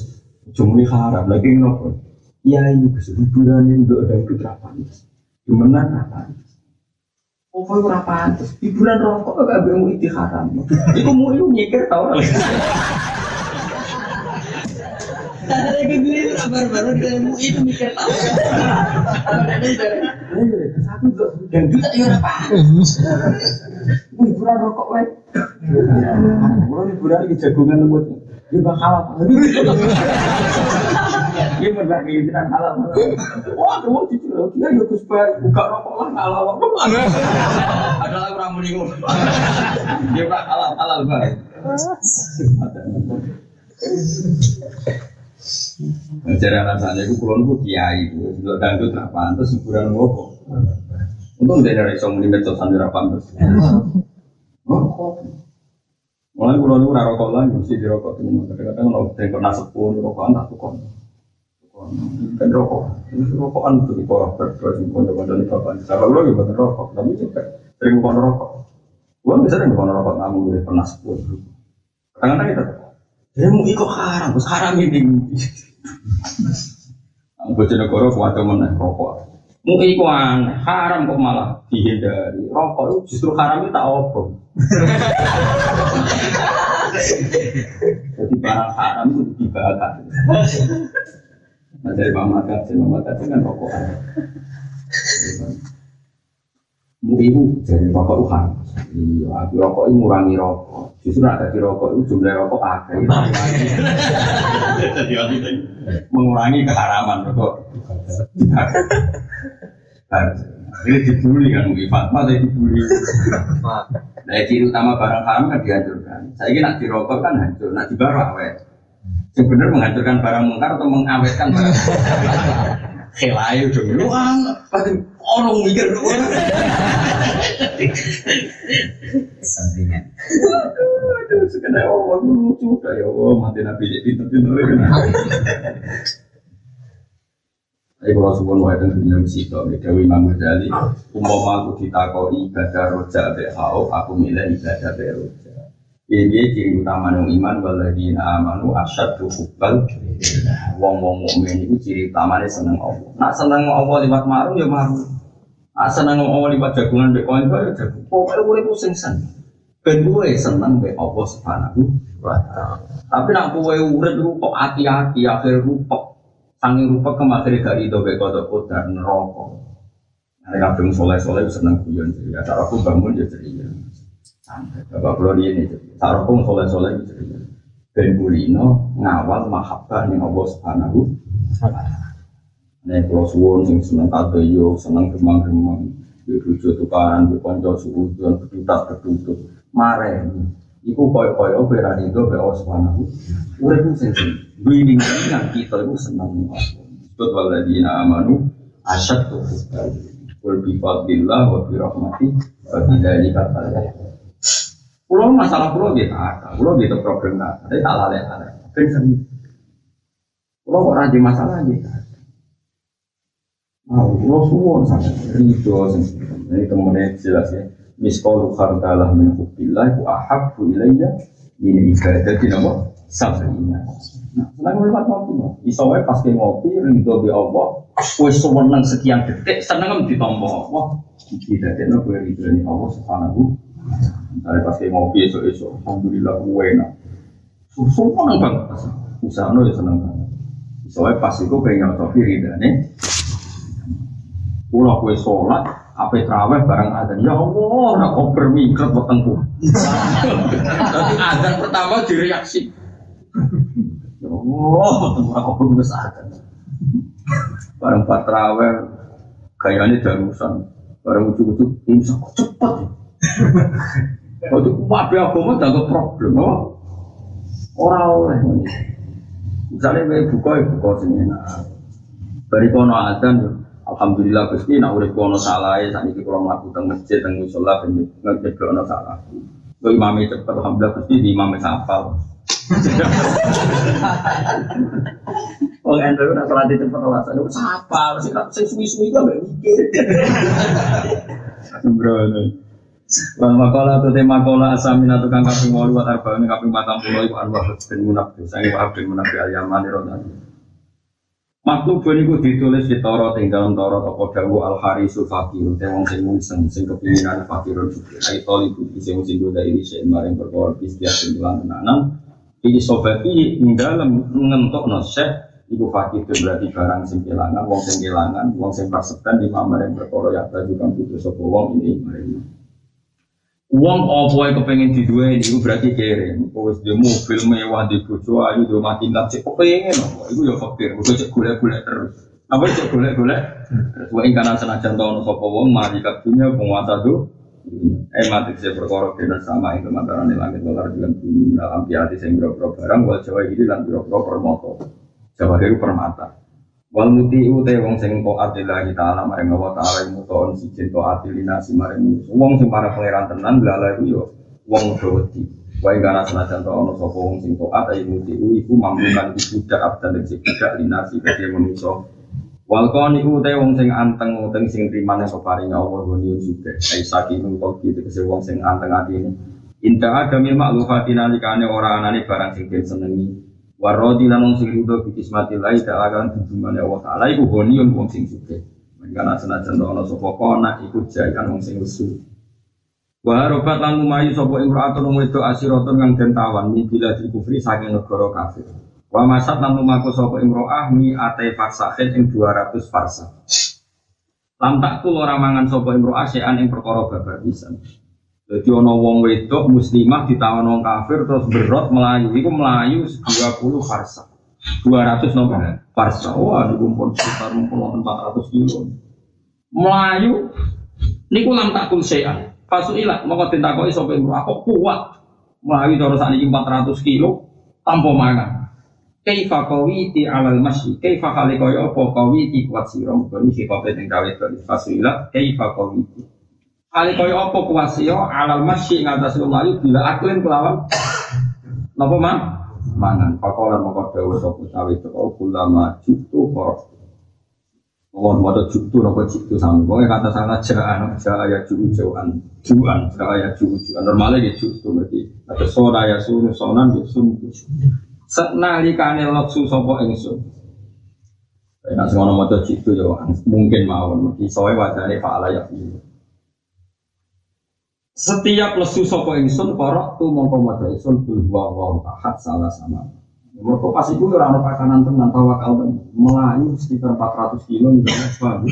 B: ini haram lagi nopo. Iya ibu Gus, hiburan itu ada putra panas. Gimana apa? Oh, kau ora pantes. Hiburan rokok gak bemu itu haram. Iku mau iku mikir tau.
C: Kita mau itu mikir tahu.
B: Tapi dan ya pantes. Hiburan rokok wae. Hiburan jagungan lembut. Ya bakal. Kayak gitu kan halal. Wah, kamu jujur lagi ya Gus Bay buka rokok lah halal. Ada lagi orang muni Dia pak halal halal baik. Jadi alasannya itu kulon itu kiai, untuk dangdut nggak pantas, hiburan ngopo. Untung dia dari song muni medsos sambil pantas. Mulai kulon itu rokok lagi, mesti dirokok tuh. Kadang-kadang kalau kena sepuluh rokokan tak tukon kan rokok. Ini rokokan tuh bawah berdua sih kondo kondo di bapak kalau lo juga rokok tapi juga sering kondo rokok. Gua bisa sering kondo rokok kamu dari pernah sepuluh kadang-kadang kita dia mau ikut haram terus haram ini? Bocah negara kuat mana rokok. Mau ikut haram kok malah dihindari. Rokok itu justru haram itu tak opong jadi barang haram itu dibakar Nah dari Mama Kati, Mama Kati kan rokokan. Mu ibu jadi rokok itu Iya, aku rokok itu ngurangi rokok. Justru ada di rokok itu jumlah rokok akhir. Mengurangi keharaman rokok. Ini dibully kan mungkin Fatma tadi dibully. Nah, ciri utama barang haram kan dihancurkan. Saya ini nak dirokok kan hancur, nak dibawa awet. Sebenarnya menghancurkan barang mungkar atau mengawetkan barang Kelayu dong, lu pasti orang mikir dulu.
C: Sampingan.
B: Aduh, sekedar Allah lucu ya Allah mati nabi jadi pinter-pinter. Tapi kalau sebuah wae tentang dunia musik, Dewi Imam Ghazali, umpama aku ditakoi ibadah roja be aku milih ibadah be. Ini ciri utama yang iman waladina amanu asyad hubbal Wong wong mukmin itu ciri utamanya seneng Allah. Nak seneng Allah lewat maru ya maru. Nak seneng Allah lewat jagungan be koin ya jagung. Pokoknya boleh pusing sen. Ben gue seneng be Allah subhanahu wa. Tapi nak gue urut rupok hati-hati akhir rupok. Sangi rupok kemarin gak itu be kodok kodar neraka. Nah, kadang soleh-soleh seneng guyon jadi. Ada aku bangun ya ceria. Bapak Pulau ini, sarapung soleh soleh gitu. Ben Bulino ngawal mahabbah nih Allah Subhanahu. Nih Pulau Suwon sing seneng yo, seneng gemang-gemang, dirujuk tukaran, dikonco suudon, berdutak berdutuk, mare. Iku koyo-koyo berani itu be Allah Subhanahu. Urip sing winning yang kita itu seneng Allah. Waladina amanu asyad tuh. Wal bifadillah wa birahmati wa bidzalika falyafrahu. Pulau masalah pulau gitu pulau gitu problem nggak ada, tak lalai lalai. Ben seni. Pulau kok rajin masalah gitu. Nah, pulau suwon sangat itu, ini kemudian jelas ya. Miskolu khardalah min hubbillah ku ahabbu ilayya ini ibadah di nama sabrina. Nah, senang lewat ngopi, iso wae pas ke ngopi ridho bi Allah, wis seneng sekian detik seneng ditompo Allah. Tidak ada gue ridho ni Allah subhanahu Misalnya pas ngopi esok-esok, Alhamdulillah gue enak. Susu seneng banget. Usaha no ya seneng banget. Soalnya pas itu pengen ngopi nih. Pulau kue sholat, apa terawih bareng adzan. Ya Allah, nak koper mingkret wetengku. Tapi adzan pertama direaksi. Ya Allah, wetengku koper wis adzan. Bareng pas terawih, kayaknya darusan. Bareng ujuk-ujuk, ini sangat cepat ya. Waktu wabe agama tak problem, oh. Orang oleh. Misalnya gue buka ya buka sini, nah. Bari kono adzan, Alhamdulillah Gusti nak urip ono salah saat ini kalau melakukan teng masjid teng musola ben ngejeblo ono salah. Kau imamnya cepet Alhamdulillah Gusti di imamnya sapal. Oh ente udah sholat itu cepet alasan itu sapal kan sing suwi-suwi kok mikir. Sembrono. Wal makola tu tema kola asamina tukang kaping walu wa arba'in kaping patang puluh iku arwah bin munafik sangi wa bin munafik al yamani rodani. Maktub niku ditulis di ing dalam Taurat apa dawu al harisu fakir te wong sing mungseng sing kepinginan fakirun sugih ai toli kudu sing sing goda ini sing maring perkara istiak sing lan tenanan iki sobati ing dalam ngentokno syekh iku fakir itu berarti barang sing kelangan wong sing kelangan wong sing praseban lima maring perkara ya kang kudu sapa wong ini. maring Uang apa yang kepengen diduwe itu berarti kere. Wis dia mobil mewah di bojo ayu do mati tingkat cek kepengen apa. Iku ya fakir. Iku cek golek-golek terus. Apa cek golek-golek? Terus wae kana senajan ono sapa wong mari kadunya penguasa do. Eh mati saya perkara kena sama itu mantarane langit dolar bumi dalam piati sing boro barang wal jawa ini lan boro permoto. Jawa itu permata. Wal muti te wong sing taat lillahi ta'ala maring Allah ta'ala mutoon sijin taat linasi maring wong sing para pangeran tenan lala iku yo wong wedi. Wae kana senajan to ono sapa wong sing taat ayo muti iku mampukan budak abdan sing budak linasi kaya manusa. Wal koni te wong sing anteng uteng sing rimane sapa paring Allah goni juga. Ai sakinun kok gitu kese wong sing anteng atine. Inta ada mil maklufatina likane ora anane barang sing den senengi. Warodi lan wong sing rido bi kismatillahi ta'ala kan tunjungane Allah taala iku honiun wong sing suke. Karena senajan ana sapa kona iku jakan wong sing lesu. Wa robat lan lumayu sapa imra'atun wong wedok asiratun kang den tawan min bila di kufri saking negara kafir. Wa masat lan lumaku sapa imra'ah mi ate farsahin ing 200 farsa. Lam tak kul ora mangan sapa imra'ah sean ing perkara babar pisan. Jadi ono wong wedok muslimah ditawan wong kafir terus berot melayu. Iku melayu 20 farsa. 200 nopo farsa. Wah, niku pun sekitar 400 kilo. Melayu niku lam takul sean. Pasu ilah mau ditakoki sapa iku aku kuat. Melayu cara sakniki 400 kilo tanpa mangan. Kaifa qawiti alal masyi Kaifa kali kaya apa qawiti kuat sira Ini si kopi yang kawit Fasu ilah Kaifa qawiti Ali kaya apa kuwasio alal masyi ing atas layu bila aklin kelawan napa man mangan pakola moko dawa sapa tawi teko kula maju tu kok Mohon mau juktu nopo juktu sama, pokoknya kata sana jaan, jaa ya juu jauhan, juan, jaa ya juu juan. Normalnya gitu juktu berarti. Ada soda ya sunu sonan ya. Senali kane loksu sopo ingsun. Nah, semua mau juktu ya mungkin mau, mungkin soalnya wajahnya faala ya. Setiap lesu sopo ingsun korok tu mongko maca ingsun bil wa wa ahad salah sama. Mereka pas itu ora ono pakanan tenan tawakal melayu sekitar 400 kilo misalnya paham.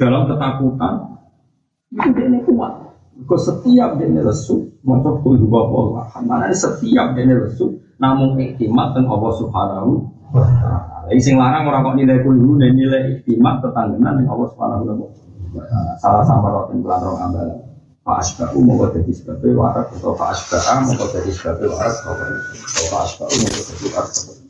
B: Dalam ketakutan itu dia kuat. Kau setiap dia lesu maca bil wa wa ahad. Mana setiap dia lesu namun iktimat dan Allah Subhanahu wa taala. Sing larang ora kok nilai kulhu nilai iktimat tetanggenan yang Allah Subhanahu wa taala. Salah sama rotin bulan rong ambalan. Pak Asba'u mau jadi sebabnya warak atau Pak Asba'a mau jadi sebabnya warak atau Pak Asba'u mau jadi warak